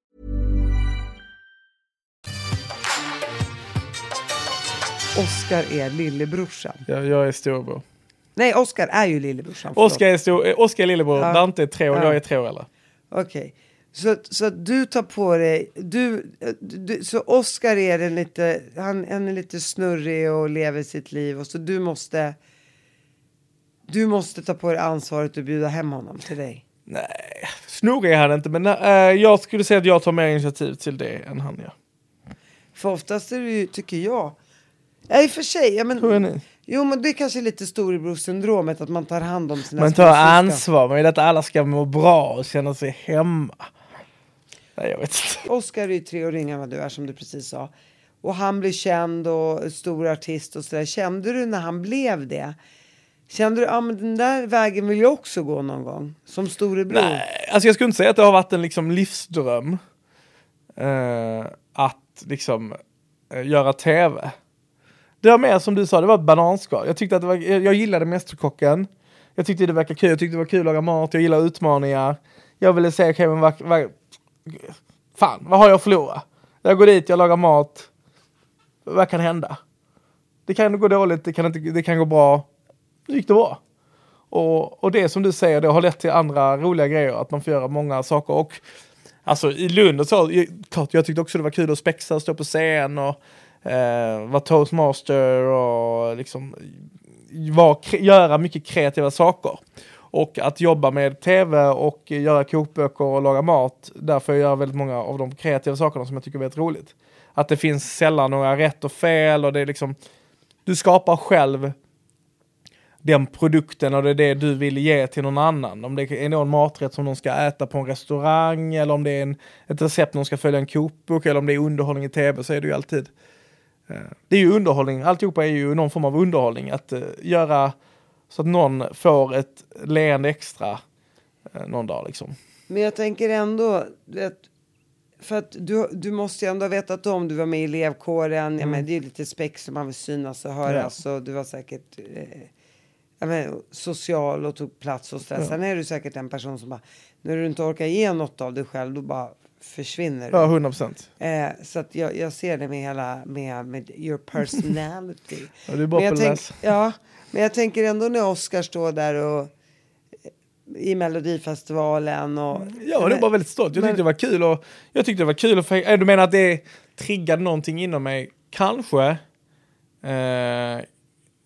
Oscar är lillebrorsan. Jag, jag är storebror. Nej, Oscar är ju lillebrorsan. förlåt. Oskar är, stor, eh, Oscar är lillebror, Ja. Dante är tre och Ja. jag är tre år eller? Okej. Så, så att du tar på dig, du, du, så Oscar är den lite, han, han är lite snurrig och lever sitt liv och så du måste, du måste ta på dig ansvaret och bjuda hem honom till dig. Nej, snurrig är han inte, men eh, jag skulle säga att jag tar mer initiativ till det än han gör. För oftast är det ju, tycker jag, ja i och för sig, ja, men, är ni? jo men det är kanske lite storebror-syndromet att man tar hand om sina Man tar syskon. ansvar, man vill att alla ska må bra och känna sig hemma. Nej, jag vet inte. Oscar är ju tre år yngre än vad du är som du precis sa. Och han blir känd och stor artist och sådär. Kände du när han blev det? Kände du, ja men den där vägen vill jag också gå någon gång? Som storebror? Nej, alltså jag skulle inte säga att det har varit en liksom livsdröm eh, att liksom eh, göra tv. Det var mer som du sa, det var ett bananskal. Jag tyckte att det var, jag, jag gillade Mästerkocken. Jag tyckte det verkade kul, jag tyckte det var kul att laga mat, jag gillar utmaningar. Jag ville se, okej men vad, vad, fan, vad har jag att förlora? Jag går dit, jag lagar mat. Vad kan hända? Det kan gå dåligt, det kan, inte, det kan gå bra. Nu gick det bra. Och, och det som du säger, det har lett till andra roliga grejer, att man får göra många saker. Och alltså i Lund och så, jag- klart, jag tyckte också det var kul att spexa och stå på scen och eh, vara toastmaster och liksom var, göra mycket kreativa saker. Och att jobba med tv och göra kokböcker och laga mat, där får jag göra väldigt många av de kreativa sakerna som jag tycker är väldigt roligt. Att det finns sällan några rätt och fel och det är liksom, du skapar själv den produkten och det är det du vill ge till någon annan. Om det är någon maträtt som de ska äta på en restaurang eller om det är en, ett recept de ska följa en kokbok eller om det är underhållning i tv så är det ju alltid eh, det är ju underhållning, alltihopa är ju någon form av underhållning. Att eh, göra så att någon får ett leende extra eh, någon dag liksom. Men jag tänker ändå, vet, för att du, du måste ju ändå ha vetat om, du var med i elevkåren, ja, men det är ju lite spex som man vill synas och höras och du var säkert eh, ja, men, social och tog plats och sådär. Sen är du säkert en person som bara, när du inte orkar ge något av dig själv, då bara försvinner du. Ja, 100 procent. Eh, så att jag, jag ser det med hela, med, med your personality. Ja, det är bara men tänk. Ja, men jag tänker ändå när Oscar står där och i Melodifestivalen och... Ja, det var väldigt stolt. Jag Men- tyckte det var kul och jag tyckte det var kul. Och, äh, du menar att det triggade någonting inom mig? Kanske. Eh,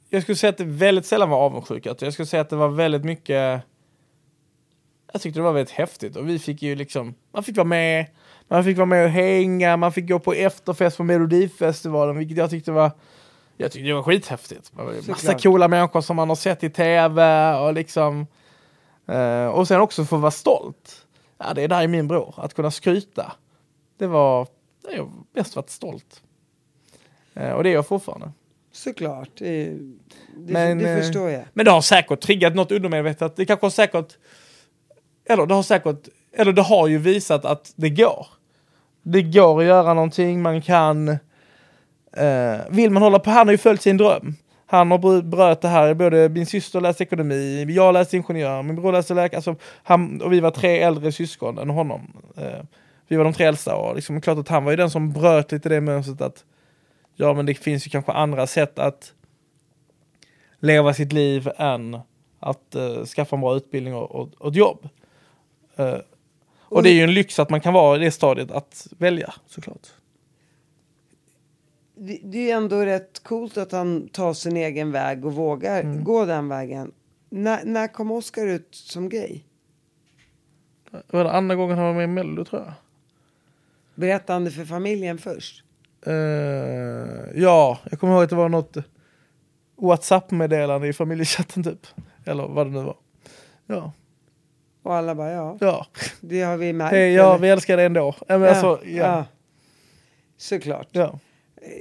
jag skulle säga att det väldigt sällan var avundsjuka. Jag skulle säga att det var väldigt mycket. Jag tyckte det var väldigt häftigt och vi fick ju liksom. Man fick vara med. Man fick vara med och hänga. Man fick gå på efterfest på Melodifestivalen, vilket jag tyckte var. Jag tyckte det var skithäftigt. Det var Massa coola människor som man har sett i tv och liksom. Eh, och sen också få vara stolt. Ja, det är där i min bror. Att kunna skryta. Det var, det har jag mest varit stolt. Eh, och det är jag fortfarande. Såklart, det, det, Men, det eh, förstår jag. Men det har säkert triggat något undermedvetet. Det kanske har säkert, eller det har säkert, eller det har ju visat att det går. det går att göra någonting, man kan... Eh, vill man hålla på, han har ju följt sin dröm. Han har bröt det här, både min syster läste ekonomi, jag läste ingenjör, min bror läste läkare, alltså, han, och vi var tre äldre syskon än honom. Eh, vi var de tre äldsta och liksom, klart att han var ju den som bröt lite det mönstret att ja men det finns ju kanske andra sätt att leva sitt liv än att eh, skaffa en bra utbildning och, och, och ett jobb. Eh, och det är ju en lyx att man kan vara i det stadiet att välja såklart. Det, det är ju ändå rätt coolt att han tar sin egen väg och vågar Mm. gå den vägen. När, när kom Oscar ut som gay? Det var det andra gången han var med i Mello tror jag. Berättade han det för familjen först? Eh, ja, jag kommer ihåg att det var något WhatsApp-meddelande i familjechatten typ. Eller vad det nu var. Ja, Och alla bara ja, ja. det har vi märkt. Hej, ja eller? vi älskar dig ändå. Men ja, alltså, ja. ja. Såklart. ja.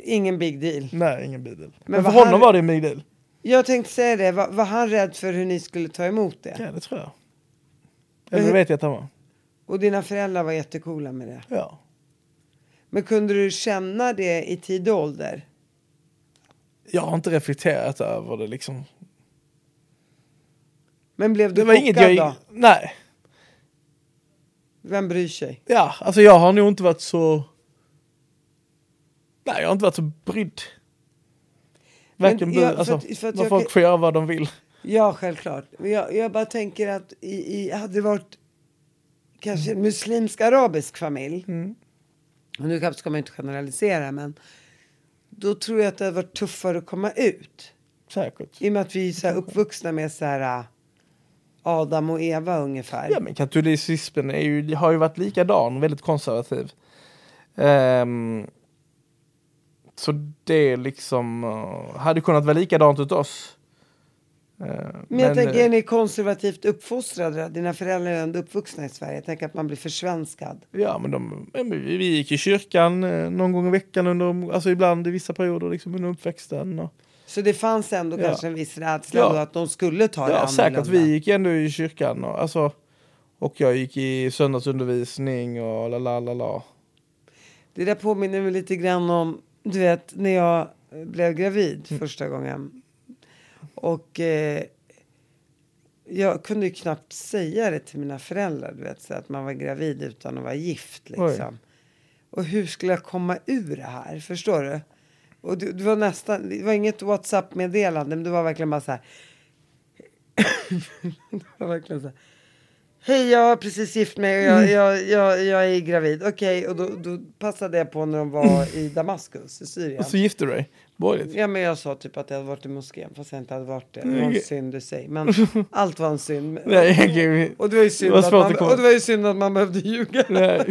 Ingen big deal. Nej, ingen big deal. Men, Men för honom han- var det en big deal. Jag tänkte säga det, var, var han rädd för hur ni skulle ta emot det? Ja, det tror jag. Eller det hur- vet jag att han var. Och dina föräldrar var jättecoola med det. Ja. Men kunde du känna det i tid och ålder? Jag har inte reflekterat över det liksom. Men blev du Det var chockad inget jag... då? Nej. Vem bryr sig? Ja, alltså jag har nog inte varit så... Nej, jag har inte varit så brydd. Varken Men jag- bry- alltså, för att- för att jag folk får göra vad de vill. Ja, självklart. Jag, jag bara tänker att i, i, hade det varit kanske en muslimsk-arabisk familj. Mm. Och nu ska man inte generalisera, men då tror jag att det hade varit tuffare att komma ut. Säkert. I och med att vi är så här uppvuxna med så här Adam och Eva ungefär. Ja, men katolicismen är ju, har ju varit likadan, väldigt konservativ. Ehm, så det liksom uh, hade kunnat vara likadant åt oss. Eh, Men jag tänker, eh, är ni konservativt uppfostrade? Dina föräldrar är ändå uppvuxna i Sverige. Jag tänker att man blir försvenskad. Ja, men de, men vi gick i kyrkan någon gång i veckan under, alltså ibland i vissa perioder liksom under uppväxten. Och, Så det fanns ändå Ja. kanske en viss rädsla Ja. att de skulle ta det ja, säkert. annorlunda. Vi gick ändå i kyrkan och, alltså, och jag gick i söndagsundervisning och la la la la. Det där påminner mig lite grann om, du vet, när jag blev gravid första gången. Och eh, jag kunde ju knappt säga det till mina föräldrar, du vet, så att man var gravid utan att vara gift liksom. Och hur skulle jag komma ur det här, förstår du? Och det, det var nästan, det var inget WhatsApp-meddelande, men det var verkligen bara så här. det var verkligen så här. Hej, jag har precis gift mig och jag, jag, jag, jag är gravid. Okej, och då, då passade jag på när de var i Damaskus i Syrien. Och så gifte du dig. Borgerligt. Ja, men jag sa typ att jag hade varit i moskén fast jag inte hade varit det. Det var en synd i sig. Men allt var en synd. Nej. Och det var ju synd, att, man, att och det var ju synd att man behövde ljuga. Nej.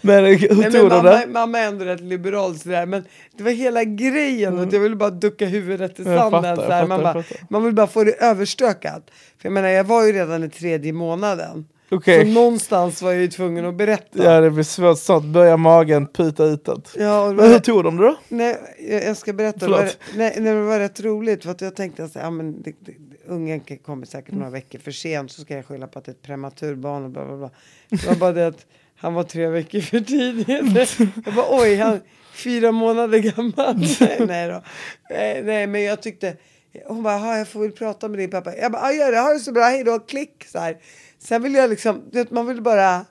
Men hur Nej, tog mamma, det? mamma är ändå rätt liberal sådär. Men det var hela grejen. Och jag ville bara ducka huvudet i Mm. Sanden. fattar, man, bara, man vill bara få det överstökat. För jag menar, jag var ju redan i tredje månaden. Okej. Så någonstans var jag ju tvungen att berätta. Ja, det blir svårt snart. Börjar magen puta utåt. Ja, Men hur tog de det då? nej, jag, jag ska berätta. Det var, nej, nej, det var rätt roligt. För att jag tänkte att ja, men det, det, ungen kommer säkert några veckor för sent. Så ska jag skylla på att det är ett prematurbarn och bla bla bla. Det var bara det att han var tre veckor för tidigt. Jag bara oj, han fyra månader gammal. nej, nej då. Nej, nej, men jag tyckte. Hon bara, "Jaha, jag får väl prata med din pappa. Jag bara, gör det, ha det så bra, hej då, klick. Så här. Sen vill jag liksom, man vill bara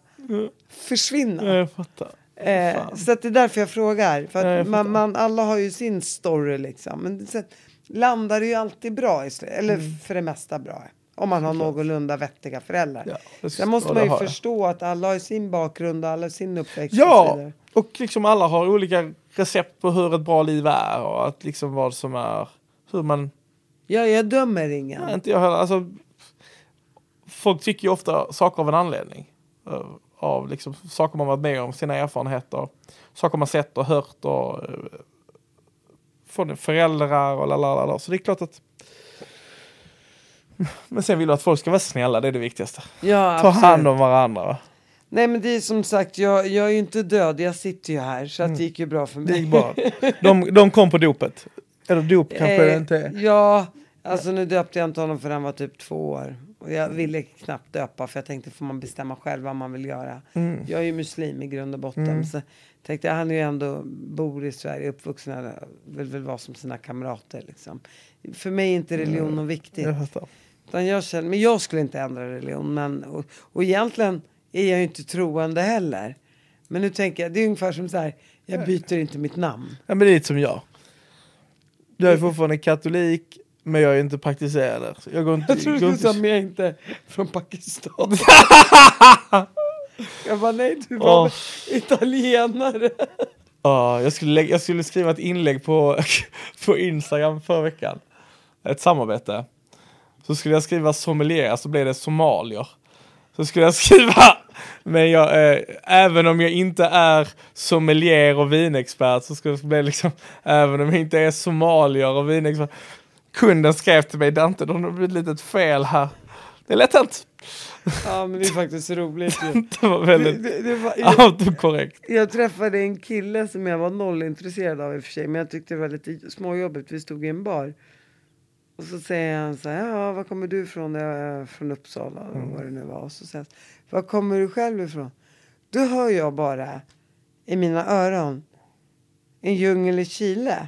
försvinna. Ja, jag fattar. Eh, så det är därför jag frågar. För Ja, jag man, man, alla har ju sin story liksom. Men sen landar det ju alltid bra, i slut- eller för det mesta bra. Om man har någorlunda vettiga föräldrar. Ja, det- Sen måste och man ju jag. förstå att alla har sin bakgrund och alla har sin uppväxt. och Ja, vidare. och liksom alla har olika recept på hur ett bra liv är och att liksom vad som är, hur man, ja, jag dömer ingen. nej, inte jag heller, alltså folk tycker ju ofta saker av en anledning. Eh, Av liksom saker man varit med om, sina erfarenheter, saker man sett och hört och eh, från föräldrar och lalala. Så det är klart att men sen vill du att folk ska vara snälla, det är det viktigaste. Ja, Ta hand om varandra. Va? Nej men det är som sagt, jag, jag är ju inte död, jag sitter ju här. Så att det gick ju bra för mig. Bra. De, de kom på dopet. Eller dop kanske Eh, inte är. Ja, alltså nu döpte jag inte honom för han var typ två år. Och jag ville knappt döpa för jag tänkte får man bestämma själv vad man vill göra. Jag är ju muslim i grund och botten. Så tänkte jag, han är ju ändå, bor i Sverige, uppvuxen här, vill väl vara som sina kamrater liksom. För mig är inte religion något viktigt. Jag jag känner, men jag skulle inte ändra religion. Men, och, och egentligen är jag ju inte troende heller. Men nu tänker jag, det är ungefär som så här, jag byter inte mitt namn. Ja, men det är lite som jag. Jag är fortfarande katolik, men jag är inte praktiserande. Så Jag går inte... Jag trodde du inte sa, men jag är inte från Pakistan. jag bara, nej du var väl italienare. Ja, jag, skulle lägga, jag skulle skriva ett inlägg på, på Instagram förra veckan. Ett samarbete. Så skulle jag skriva sommelier, så blev det somalier. Så skulle jag skriva, men jag, eh, även om jag inte är sommelier och vinexpert så skulle det bli liksom, även om jag inte är somalier och vinexpert. Kunden skrev till mig, Dante, det har blivit ett litet fel här. Det är lätt hänt. Ja men det är faktiskt roligt ju. Det var Det, väldigt det, det var, jag, autokorrekt. jag träffade en kille som jag var nollintresserad av i och för sig. Men jag tyckte det var lite småjobbigt. Vi stod i en bar. Och så säger han så här, ja var kommer du ifrån? Är från Uppsala, eller vad det nu var. Och så säger han, var kommer du själv ifrån? Då hör jag bara i mina öron en djungel i Chile.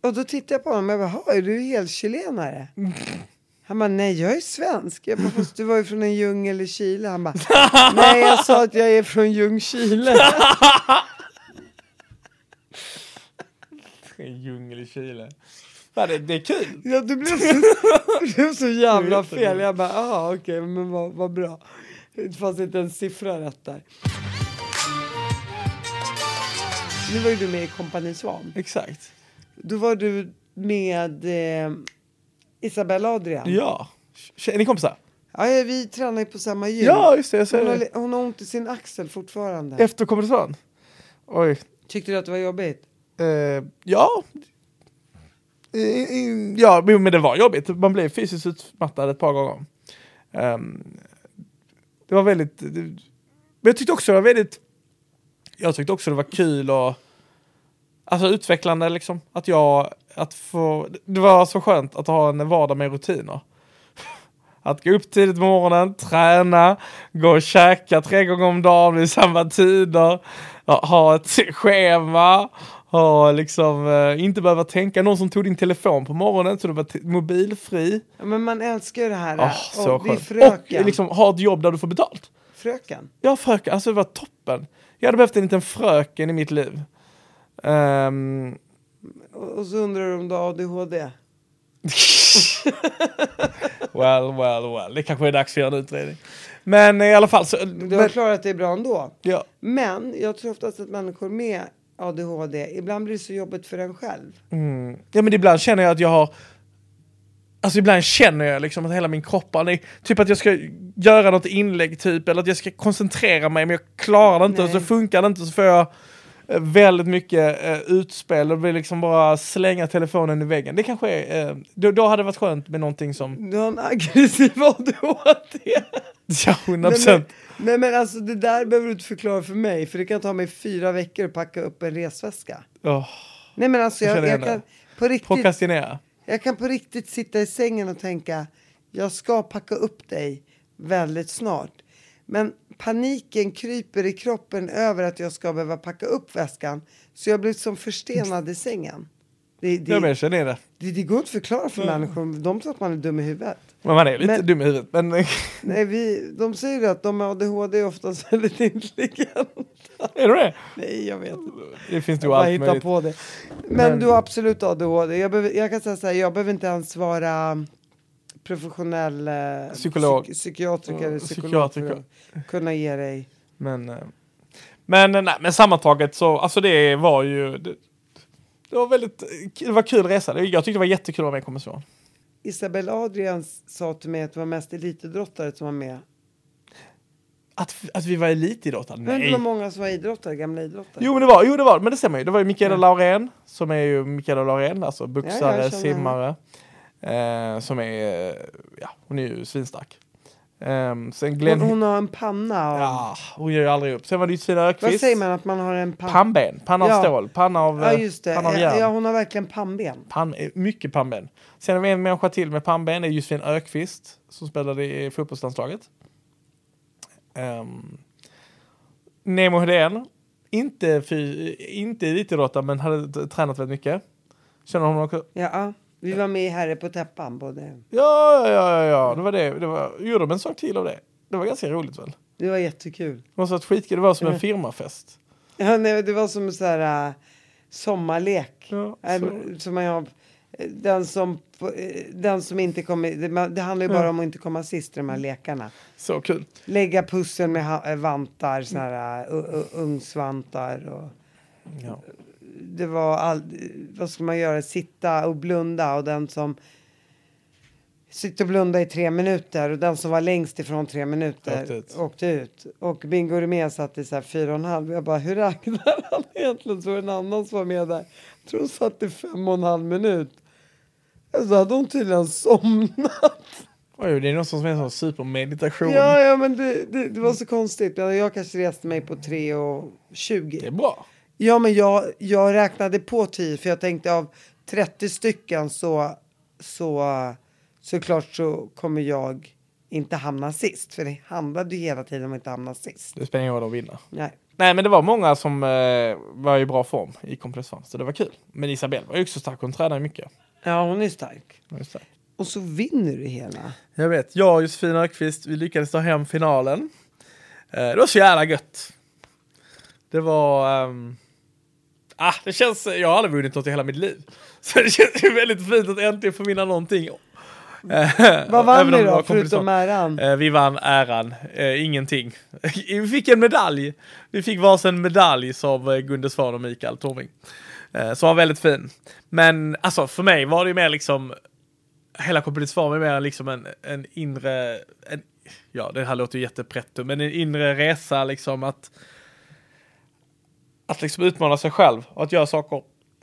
Och då tittar jag på honom och jag bara, "Jaha, är du helt chilenare? Han bara, nej jag är svensk. Jag bara, fast du var ju från en djungel i Chile. Han bara, nej jag sa att jag är från Ljungskile. En djungel i Chile. Det, det är kul. Ja, det blev så, det blev så jävla fel. Jag bara, ah, okej, men vad, vad bra. Det fanns inte en siffra rätt där. Nu var ju du med i Kompani Svan. Exakt. Då var du med eh, Isabella Adrian. Ja. Tje- Är ni kompisar? Ja, ja, vi tränar ju på samma gym. Ja, just det. Jag hon, ser har, det. li- hon har ont i sin axel fortfarande. Efter kompisar? Oj. Tyckte du att det var jobbigt? Eh, ja. Eh, eh, ja, jo, men det var jobbigt. Man blev fysiskt utmattad ett par gånger. Ehm, det var väldigt... Det, men jag tyckte också det var väldigt... Jag tyckte också det var kul och... Alltså utvecklande liksom. Att jag... Att få, det var så skönt att ha en vardag med rutiner. Att gå upp tidigt på morgonen, träna, gå och käka tre gånger om dagen vid samma tider, ha ett schema, ha liksom, eh, inte behöva tänka, någon som tog din telefon på morgonen så du var mobilfri. Ja, men man älskar ju det här. Oh, så och skönt. fröken. Och liksom ha ett jobb där du får betalt. fröken. Ja, fröken, alltså det var toppen. Jag hade behövt en liten fröken i mitt liv. Ehm, Och, så undrar du om du har ADHD. well, well, well. Det kanske är dags för en utredning. Men i alla fall så... Du har Men, klarat dig bra ändå. ja, Men jag tror oftast att människor med ADHD, ibland blir det så jobbigt för en själv. Ja men ibland känner jag att jag har Alltså ibland känner jag liksom att hela min kropp, är, typ att jag ska göra något inlägg typ, eller att jag ska koncentrera mig men jag klarar det inte och så Nej. funkar det inte så får jag väldigt mycket eh, utspel och vill liksom bara slänga telefonen i väggen. Det kanske är, eh, då, då hade det varit skönt med någonting som, en aggressiv ADHD. ja 100%. Nej men, nej men alltså det där behöver du inte förklara för mig. För det kan ta mig fyra veckor att packa upp en resväska. Åh, Nej men alltså Jag jag, jag, kan på riktigt, prokrastinera. jag kan på riktigt sitta i sängen och tänka jag ska packa upp dig väldigt snart. Men paniken kryper i kroppen över att jag ska behöva packa upp väskan. Så jag blir som förstenad i sängen. Det, det, jag känner det. det, det går inte att förklara för människor. De tror att man är dum i huvudet. Men man är lite Men- dum i huvudet. Men Nej, vi, de säger ju att de med ADHD är oftast väldigt intelligenta. är du det? Nej, jag vet inte. Det finns bara allt möjligt. på det. Men, Men- du har absolut ADHD. Jag, behöver, jag kan säga så här, jag behöver inte ens vara professionell eh, Psykolog. psyk- psykiatriker Ja, psykolog psykiatriker. kunna ge dig. Men, eh, men, eh, nej, men sammantaget så, alltså det var ju, det, det var väldigt, det var kul resa. Jag tyckte det var jättekul att vara med i Kommission. Isabel Adrian sa till mig att det var mest elitidrottare som var med. Att, att vi var elitidrottare? Men det Nej. var många som var idrottare, gamla idrottare. Jo men det var, jo det var, men det stämmer ju. Det var ju Mikaela Laurén, som är ju Mikaela Laurén, alltså Ja, boxare, känner simmare. Eh, som är, eh, ja hon är ju svinstark. Ehm, sen Glenn... Hon, hon har en panna av... Ja, hon ger ju aldrig upp. Sen var det Josefina Öqvist. Vad säger man att man har en panna? Pannben. Panna av Ja. stål. Panna av, Ja eh, just det. panna av järn. ja, hon har verkligen pannben. Pan, eh, mycket pannben. Sen har vi en människa till med pannben. Det är Josefin Ökvist som spelade i fotbollslandslaget. Um, Nemo Hedén. Inte, fy, inte elitidrottare men hade tränat väldigt mycket. Känner hon också? Ja. Vi var med i Herre på täppan både. Ja, ja, ja, ja. Det var det. det var, gjorde de en sak till av det? Det var ganska roligt väl? Det var jättekul. Det varit skitkul. Det var som en firmafest. Ja, nej, det var som sån här äh, sommarlek. Ja, Äh, så- som man har, den, som, eh, den som inte kommer... Det, handlar ju bara om att inte komma sist i de här lekarna. Så kul. Lägga pussel med vantar, såna här ugnsvantar. Och, Ja. Det var all, vad ska man göra? Sitta och blunda och den som sitter och blunda i tre minuter och den som var längst ifrån tre minuter Åkte ut. åkte ut. Och Bingo Rimér satt i så här fyra och en halv. Jag bara, hur räknar han egentligen? Så var det en annan som var med där. Jag tror hon satt i fem och en halv minut. Så hade hon tydligen somnat. Oj, det är någon som är en sån supermeditation. Ja, ja, men det, det, det var så konstigt. Jag, kanske reste mig på 3 och 20. Det är bra. Ja, men jag, jag räknade på 10 för jag tänkte av 30 stycken så, så såklart så kommer jag inte hamna sist. För det handlade ju hela tiden om att inte hamna sist. Det spelar ingen roll att vinna. Nej. Nej, men det var många som eh, var i bra form i Complex Fun, så det var kul. Men Isabelle var ju också stark, hon tränade mycket. Ja, hon är stark. Hon är stark. Och så vinner du hela. Jag vet, jag och Josefin Öqvist, vi lyckades ta hem finalen. Eh, det var så jävla gött. Det var... ehm, ah, det känns... Jag har aldrig vunnit något i hela mitt liv. Så det känns ju väldigt fint att äntligen få vinna någonting. Vad vann ni var då, förutom äran? Eh, vi vann äran, eh, ingenting. vi fick en medalj. Vi fick varsin medalj av eh, Gunde Svan och Mikael Torving. Eh, som var väldigt fin. Men alltså för mig var det ju mer liksom, hela Complex Farm är mer liksom en, en inre, en, ja det här låter ju jättepretto, men en inre resa liksom att, att liksom utmana sig själv och att göra saker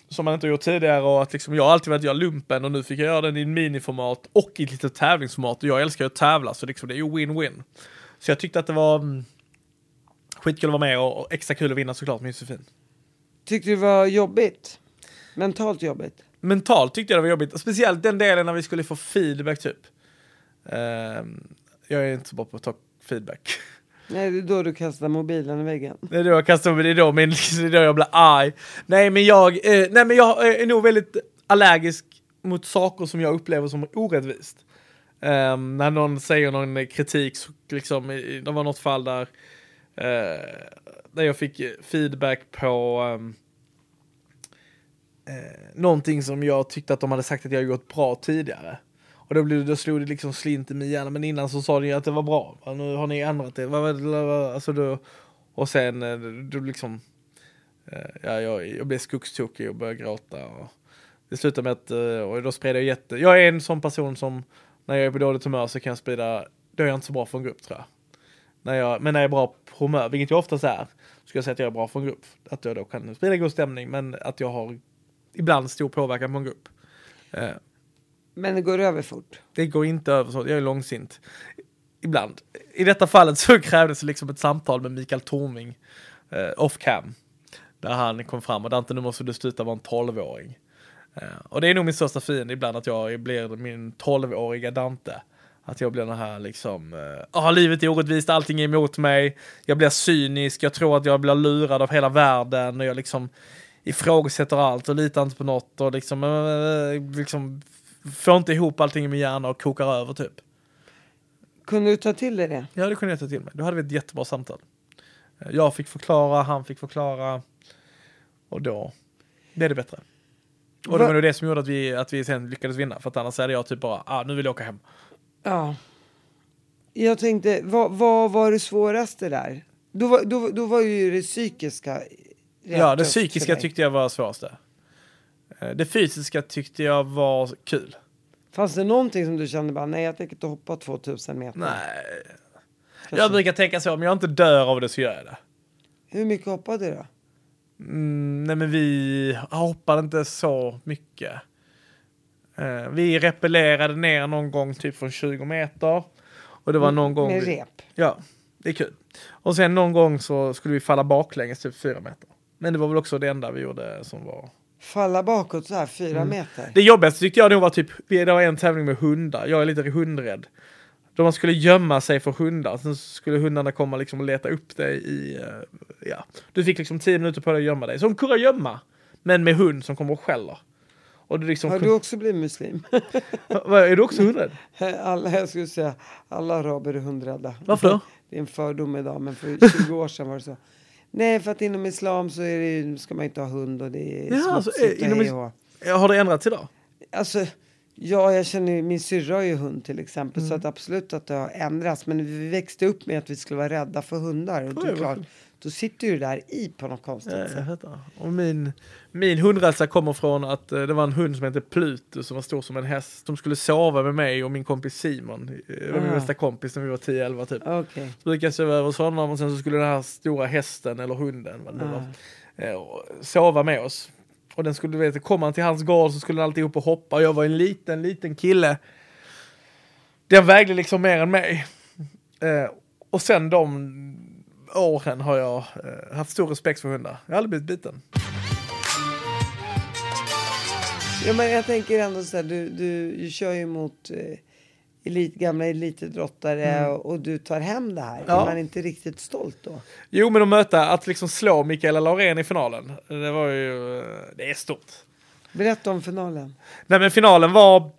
som man inte gjort tidigare och att liksom, jag har alltid velat göra lumpen och nu fick jag göra den i en miniformat och i ett litet tävlingsformat och jag älskar ju att tävla så liksom, det är ju win-win. Så jag tyckte att det var mm, skitkul att vara med och, och extra kul att vinna såklart med Josefin. Tyckte du det var jobbigt? Mentalt jobbigt? Mentalt tyckte jag det var jobbigt, speciellt den delen när vi skulle få feedback typ. Ehm, jag är inte så bra på att ta feedback. Nej, det är då du kastar mobilen i väggen. Det är då jag kastar mobilen, det är då, min, det är då jag blir arg. Nej men jag, eh, nej men jag eh, är nog väldigt allergisk mot saker som jag upplever som orättvist. Ehm, när någon säger någon kritik, så liksom, det var något fall där, eh, där jag fick feedback på ehm, eh, någonting som jag tyckte att de hade sagt att jag gjort bra tidigare. Och då, blev, då slog det liksom slint i min hjärna, men innan så sa de att det var bra. Nu har ni ändrat det. Alltså då, och sen eh, då liksom, eh, ja, jag, jag blev skogstokig och började gråta. Och det slutade med att, eh, och då spred jag jätte, jag är en sån person som, när jag är på dåligt humör så kan jag sprida, då är jag inte så bra för en grupp tror jag. När jag men när jag är bra på humör, vilket jag oftast är, skulle jag säga att jag är bra för en grupp. Att jag då kan sprida god stämning, men att jag har ibland stor påverkan på en grupp. Men det går över fort. det går inte över så, jag är långsint. Ibland. I detta fallet så krävdes liksom ett samtal med Mikael Tornving, eh, off cam. Där han kom fram och Dante nu måste du sluta vara en tolvåring. Eh, och det är nog min största fiende ibland att jag blir min tolvåriga Dante. Att jag blir den här liksom, ja ah, livet är orättvist, allting är emot mig. Jag blir cynisk, jag tror att jag blir lurad av hela världen och jag liksom ifrågasätter allt och litar inte på något och liksom, eh, eh, eh liksom får inte ihop allting i min hjärna och kokar över typ. Kunde du ta till dig det? Ja, det kunde jag ta till mig. Då hade vi ett jättebra samtal. Jag fick förklara, han fick förklara och då blev det bättre. Och det Va- var nog det som gjorde att vi, att vi sen lyckades vinna, för att annars hade jag typ bara, ah, nu vill jag åka hem. Ja. Jag tänkte, vad, vad var det svåraste där? Då var, då, då var ju det psykiska Ja, det psykiska tyckte jag var svåraste. Eh, Det fysiska tyckte jag var kul. Fanns det någonting som du kände bara, nej jag tänker inte hoppa 2000 meter? Nej. Kanske. Jag brukar tänka så, om jag inte dör av det så gör jag det. Hur mycket hoppade du då? Mm, nej men vi hoppade inte så mycket. Eh, vi repellerade ner någon gång typ från 20 meter. Och det var någon gång... Med vi- rep. Ja, det är kul. Och sen någon gång så skulle vi falla baklänges typ fyra meter. Men det var väl också det enda vi gjorde som var... Falla bakåt så här fyra Mm. meter. Det jobbigaste tyckte jag nog var typ, det var en tävling med hundar. Jag är lite hundrädd. Då man skulle gömma sig för hundar, sen skulle hundarna komma liksom och leta upp dig i, eh, ja. Du fick liksom tio minuter på dig att gömma dig. Som kurragömma, men med hund som kommer och skäller. Och du liksom... Har du också blivit muslim? Är du också hundrädd? Alla, jag skulle säga alla araber är hundrädda. Varför då? Det är en fördom idag, men för 20 år sedan var det så. Nej, för att inom islam så är det, ska man inte ha hund och det är Ja, alltså, smutsigt och inom och Har det ändrats idag? Alltså, ja, jag känner min syrra har ju hund till exempel, Mm. så att absolut att det har ändrats. Men vi växte upp med att vi skulle vara rädda för hundar. Och det är klart. Då sitter det där i på något konstigt Ja, sätt. Och min, min hundrädsla kommer från att eh, det var en hund som hette Pluto som var stor som en häst. Som skulle sova med mig och min kompis Simon. Eh, Det var min Ah. bästa kompis när vi var 10-11 typ. Okej. Så brukade jag sova över hos honom och sen så skulle den här stora hästen eller hunden vad det nu Ah. var, eh, sova med oss. Och den skulle, du vet, kom han till hans gård så skulle den alltid upp och hoppa jag var en liten, liten kille. Den vägde liksom mer än mig. Eh, och sen de åren har jag eh, haft stor respekt för hundar. Jag har aldrig blivit biten. Ja, men jag tänker ändå så här, du, du, du kör ju mot eh, elit, gamla elitidrottare och, och du tar hem det här. Mm. Ja. Är man inte riktigt stolt då? Jo, men att möta, att liksom slå Mikaela Laurén i finalen, det var ju, eh, det är stort. Berätta om finalen. Nej men finalen var...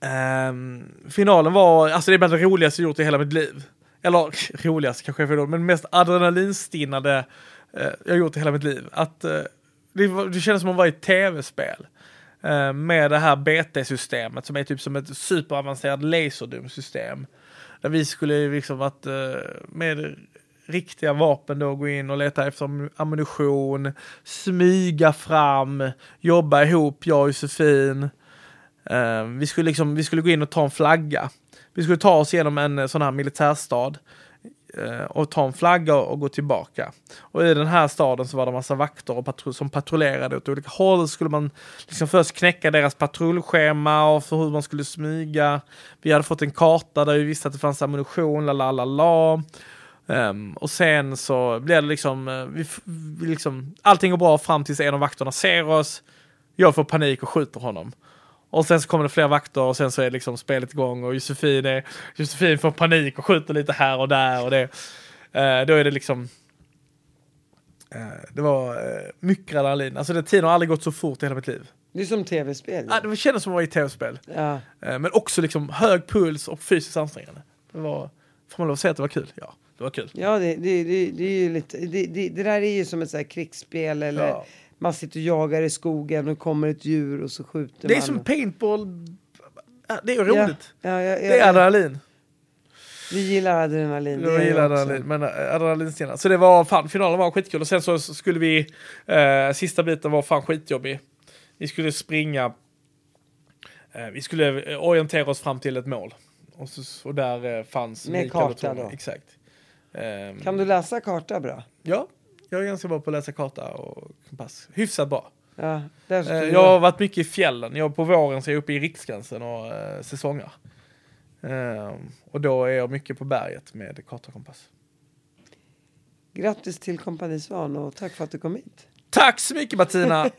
ehm, finalen var, alltså det är bland det roligaste jag gjort i hela mitt liv. Eller roligast kanske jag får men mest adrenalinstinnade eh, jag gjort i hela mitt liv. Att eh, det, det kändes som att vara i ett tv-spel. eh, med det här BT-systemet som är typ som ett superavancerat laserdumsystem. Där vi skulle liksom att eh, med riktiga vapen då gå in och leta efter ammunition, smyga fram, jobba ihop, jag och Josefin. Eh, vi, skulle liksom, vi skulle gå in och ta en flagga. Vi skulle ta oss genom en eh, sån här militärstad eh, och ta en flagga och gå tillbaka. Och i den här staden så var det massa vakter och patru- som patrullerade åt olika håll. Skulle man liksom först knäcka deras patrullschema och för hur man skulle smyga. Vi hade fått en karta där vi visste att det fanns ammunition, la la la la. Ehm, och sen så blev det liksom, eh, vi, vi liksom, allting går bra fram tills en av vakterna ser oss. Jag får panik och skjuter honom. Och sen så kommer det fler vakter och sen så är liksom spelet igång och Josefin, är, Josefin får panik och skjuter lite här och där och det. Eh, då är det liksom eh, det var eh, mycket adrenalin. Alltså den tiden har aldrig gått så fort i hela mitt liv. Det är som tv-spel. Ah, det kändes som att vara i tv-spel. Ja. Eh, men också liksom hög puls och fysiskt ansträngande. Det var, får man lov att säga att det var kul? Ja, det var kul. Ja, det, det, det, det är ju lite, det, det, där är ju som ett så krigsspel eller Ja. Man sitter och jagar i skogen och kommer ett djur och så skjuter Det är man. som paintball. Det är roligt. Ja, ja, ja, Det är adrenalin. Vi gillar adrenalin. gör gillar adrenalin, men äh, adrenalinstenar. Så det var fan, finalen var skitkul. Och sen så skulle vi, eh, sista biten var fan skitjobbig. Vi skulle springa, eh, vi skulle eh, orientera oss fram till ett mål. Och, så, och där eh, fanns Med Mikael karta då? Exakt. Ehm, Kan du läsa karta bra? Ja, jag är ganska bra på att läsa karta och kompass. Hyfsat bra. Ja, Eh, jag har varit mycket i fjällen. Jag på våren så är jag uppe i Riksgränsen och eh, säsongar. Ehm, och då är jag mycket på berget med karta och kompass. Grattis till Kompani Svan och tack för att du kom hit. Tack så mycket Martina!